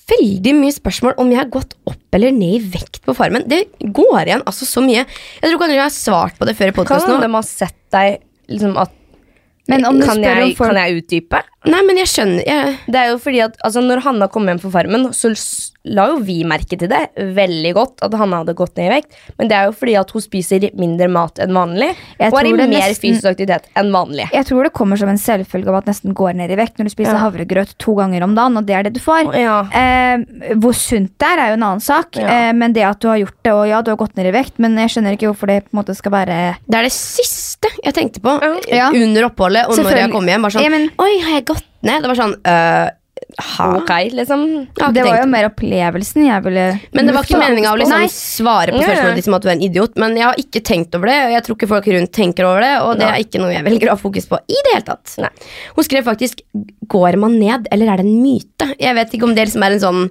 Speaker 1: veldig mye spørsmål om jeg har gått opp eller ned i vekt på Farmen. Det går igjen altså så mye. Jeg tror kanskje jeg har svart på det før i
Speaker 3: Kan
Speaker 1: podkasten.
Speaker 3: de ha sett deg liksom at
Speaker 2: Men om du
Speaker 3: kan,
Speaker 2: spør om folk
Speaker 3: kan jeg utdype?
Speaker 1: Nei, men jeg skjønner jeg,
Speaker 3: Det er jo fordi at altså, Når Hanna kom hjem fra Farmen, så la jo vi merke til det veldig godt. At Hanna hadde gått ned i vekt. Men det er jo fordi at hun spiser mindre mat enn vanlig.
Speaker 2: Jeg
Speaker 3: og er i mer
Speaker 2: nesten-
Speaker 3: fysisk aktivitet enn vanlig.
Speaker 2: Jeg tror det kommer som en selvfølge av at nesten går ned i vekt når du spiser
Speaker 3: Ja.
Speaker 2: havregrøt to ganger om dagen, og det er det du får.
Speaker 3: Ja.
Speaker 2: Eh, hvor sunt det er, er jo en annen sak.
Speaker 3: Ja.
Speaker 2: Eh, men det at du har gjort det, og ja, du har gått ned i vekt, men jeg skjønner ikke hvorfor det på en måte skal være
Speaker 1: Det er det siste jeg tenkte på under oppholdet og når jeg kom hjem. Bare sånn Oi, har jeg gått ned? Det var sånn øh, ha,
Speaker 3: Ok, liksom.
Speaker 1: Jeg
Speaker 2: Det var jo mer opplevelsen jeg ville
Speaker 1: Men det var ikke meninga å liksom svare på spørsmålet ditt som at du er en idiot. Men jeg har ikke tenkt over det, og jeg tror ikke folk rundt tenker over det. Og det er ikke noe jeg velger å ha fokus på i det hele tatt.
Speaker 3: Nei.
Speaker 1: Hun skrev faktisk 'Går man ned, eller er det en myte?' Jeg vet ikke om det liksom er en sånn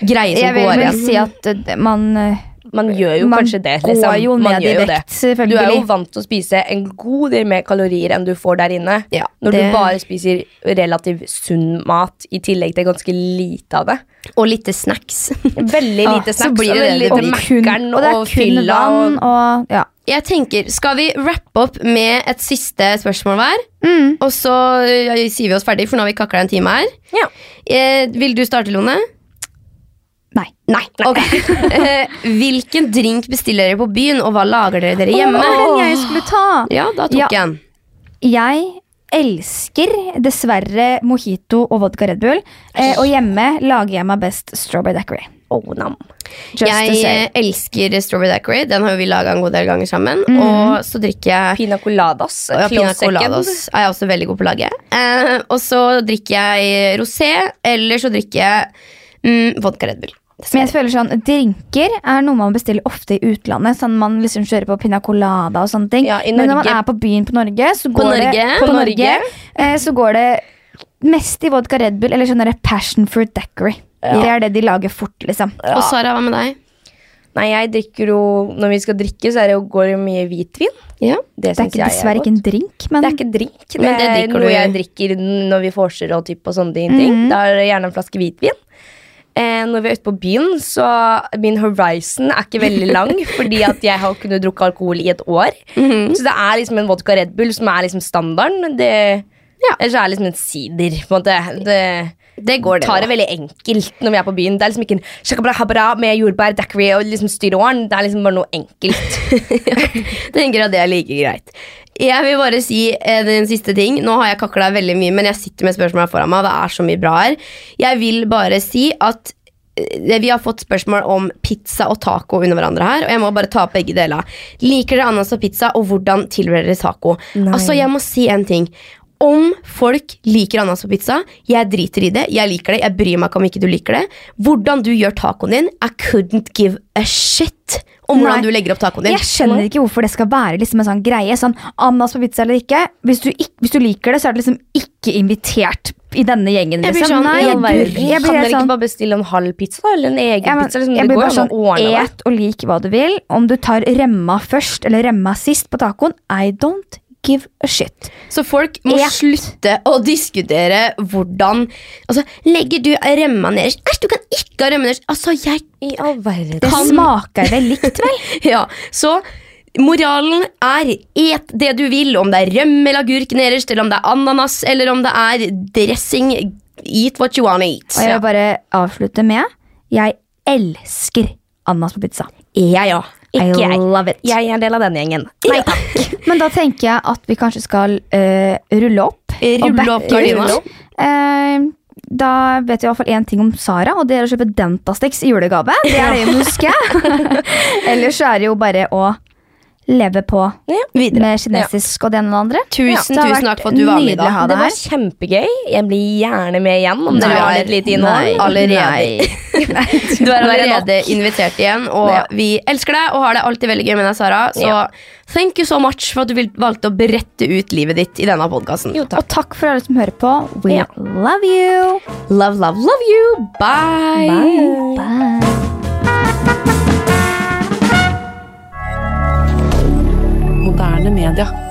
Speaker 1: greie som
Speaker 2: Jeg vil
Speaker 1: går igjen.
Speaker 2: si at eh, man eh,
Speaker 3: Man gjør jo
Speaker 2: Man
Speaker 3: kanskje det. Liksom.
Speaker 2: går jo
Speaker 3: Man
Speaker 2: ned i vekt,
Speaker 3: det. Du er jo vant til å spise en god del mer kalorier enn du får der inne.
Speaker 1: Ja,
Speaker 3: Når
Speaker 1: det-
Speaker 3: du bare spiser relativt sunn mat, i tillegg til ganske lite av det.
Speaker 1: Og lite snacks.
Speaker 3: Veldig
Speaker 2: Ah,
Speaker 3: snacks.
Speaker 1: så blir det det det
Speaker 2: kun,
Speaker 3: Mækkern
Speaker 2: og det
Speaker 3: og fylla. Og,
Speaker 2: og ja.
Speaker 1: Jeg tenker, Skal vi rappe opp med et siste spørsmål hver?
Speaker 2: Mm.
Speaker 1: Og så ja, sier vi oss ferdig, for nå har vi kakla en time her.
Speaker 3: ja.
Speaker 1: Eh, vil du starte, Lone?
Speaker 2: Nei.
Speaker 1: Nei. ok Eh, Hvilken drink bestiller dere på byen, og hva lager dere dere hjemme?
Speaker 2: Oh, den jeg skulle ta!
Speaker 1: Ja, da tok
Speaker 2: Ja.
Speaker 1: jeg den.
Speaker 2: Jeg elsker dessverre mojito og vodka Red Bull. Eh, og hjemme lager jeg meg best strawberry daiquiri.
Speaker 3: Oh, nam.
Speaker 2: Just
Speaker 1: Jeg elsker strawberry daiquiri. Den har vi laga en god del ganger sammen.
Speaker 2: Mm.
Speaker 1: Og så drikker jeg
Speaker 3: Pina coladas.
Speaker 1: ja, pina coladas er jeg også veldig god på å lage. Eh, og så drikker jeg rosé, eller så drikker jeg mm, vodka Red Bull.
Speaker 2: Men jeg føler sånn, Drinker er noe man bestiller ofte i utlandet. Sånn Man liksom kjører på pina colada og sånne ting.
Speaker 3: Ja, i
Speaker 2: Men når man er på byen på Norge, så
Speaker 1: På
Speaker 2: Norge. det på
Speaker 3: På
Speaker 2: Norge,
Speaker 3: Norge.
Speaker 2: eh, så går det mest i vodka Red Bull eller sånn passion fruit daiquiri.
Speaker 3: Ja.
Speaker 2: Det er det de lager fort, liksom.
Speaker 3: Ja.
Speaker 1: Og Sara, hva med deg?
Speaker 3: Nei, jeg drikker jo Når vi skal drikke, så er det jo, går det jo mye hvitvin.
Speaker 1: Ja.
Speaker 3: Det,
Speaker 2: Det er ikke,
Speaker 3: jeg
Speaker 2: dessverre
Speaker 3: er
Speaker 2: ikke en drink, men
Speaker 3: Det er ikke drink. Det,
Speaker 1: Men det
Speaker 3: er noe
Speaker 1: du-
Speaker 3: jeg drikker når vi vorser og typ og sånne ting.
Speaker 2: Mhm.
Speaker 3: Da er det gjerne en flaske hvitvin. Eh, når vi er ute på byen, så min horizon er ikke veldig lang, fordi at jeg har kunnet drukke alkohol i et år.
Speaker 1: Mhm.
Speaker 3: Så det er liksom en vodka Red Bull som er liksom standarden. Det, Ellers er det liksom en sider. på en måte. Det,
Speaker 1: Det går, det.
Speaker 3: tar det veldig enkelt når vi er på byen. Det er liksom ikke en shakabrahabra med jordbær, daiquiri og liksom styr. Det er liksom bare noe enkelt.
Speaker 1: Jeg tenker at det er like greit. Jeg vil bare si eh, den siste ting. Nå har jeg kakla veldig mye, men jeg sitter med spørsmål foran meg. og Det er så mye bra her. Jeg vil bare si at eh, vi har fått spørsmål om pizza og taco under hverandre her, og jeg må bare ta opp begge deler. Liker dere ananas og pizza, og hvordan tilbereder dere taco?
Speaker 3: Nei.
Speaker 1: Altså, jeg må si en ting. Om folk liker ananas på pizza, jeg driter i det. Jeg liker det, jeg bryr meg ikke om ikke du liker det. Hvordan du gjør tacoen din, I couldn't give a shit om hvordan du legger opp tacoen din.
Speaker 2: Jeg skjønner ikke hvorfor det skal være liksom en sånn greie. Sånn Ananas på pizza eller ikke. Hvis du, ikke, hvis du liker det, så er det liksom ikke invitert i denne gjengen.
Speaker 1: Jeg blir
Speaker 2: Liksom.
Speaker 1: sånn,
Speaker 2: Nei,
Speaker 1: jeg, blir,
Speaker 2: jeg,
Speaker 1: blir,
Speaker 2: jeg
Speaker 3: kan dere ikke
Speaker 2: sånn
Speaker 3: bare bestille en halv pizza eller en egen
Speaker 2: ja, men,
Speaker 3: pizza? Liksom,
Speaker 2: jeg
Speaker 3: det
Speaker 2: blir
Speaker 3: går
Speaker 2: bare sånn. Et og lik hva du vil. Om du tar remma først eller remma sist på tacoen, I don't give a shit.
Speaker 1: Så folk må
Speaker 2: Et.
Speaker 1: slutte å diskutere hvordan Altså, Legger du remma nederst? Æsj, du kan ikke ha remma nederst! Altså, jeg
Speaker 3: I all verden.
Speaker 2: Det smaker vel likt, vel?
Speaker 1: Ja, så moralen er et det du vil, om det er rømme eller agurk nederst, eller om det er ananas, eller om det er dressing. Eat what you wanna eat.
Speaker 2: Og jeg vil bare avslutte med Jeg elsker ananas på pizza.
Speaker 1: Ja, ja.
Speaker 2: I
Speaker 3: Ikke jeg.
Speaker 2: love it.
Speaker 3: Jeg er en del av den gjengen.
Speaker 1: Nei takk.
Speaker 2: Men da tenker jeg at vi kanskje skal uh, rulle opp.
Speaker 1: Rulle opp gardina.
Speaker 2: Eh, da vet vi i hvert fall én ting om Sara, og det er å kjøpe Dentastex i julegave. Det er det jeg husker. Ellers er det jo bare å leve på
Speaker 1: Videre.
Speaker 2: med kinesisk og det ene og det andre.
Speaker 1: Tusen,
Speaker 2: Det
Speaker 1: tusen takk for at du var med Da.
Speaker 3: Det var kjempegøy. Jeg blir gjerne med igjen om dere har et lite innhold.
Speaker 1: Nei. Allerede. Du er allerede invitert igjen, og
Speaker 3: Ja.
Speaker 1: vi elsker deg og har det alltid veldig gøy med deg, Sara. Så
Speaker 3: Ja.
Speaker 1: thank you so much for at du valgte å berette ut livet ditt i denne podkasten.
Speaker 2: Og takk for alle som hører på. We
Speaker 3: Ja.
Speaker 2: love you.
Speaker 1: Love, love, love you. Bye.
Speaker 2: Bye.
Speaker 4: Moderne media.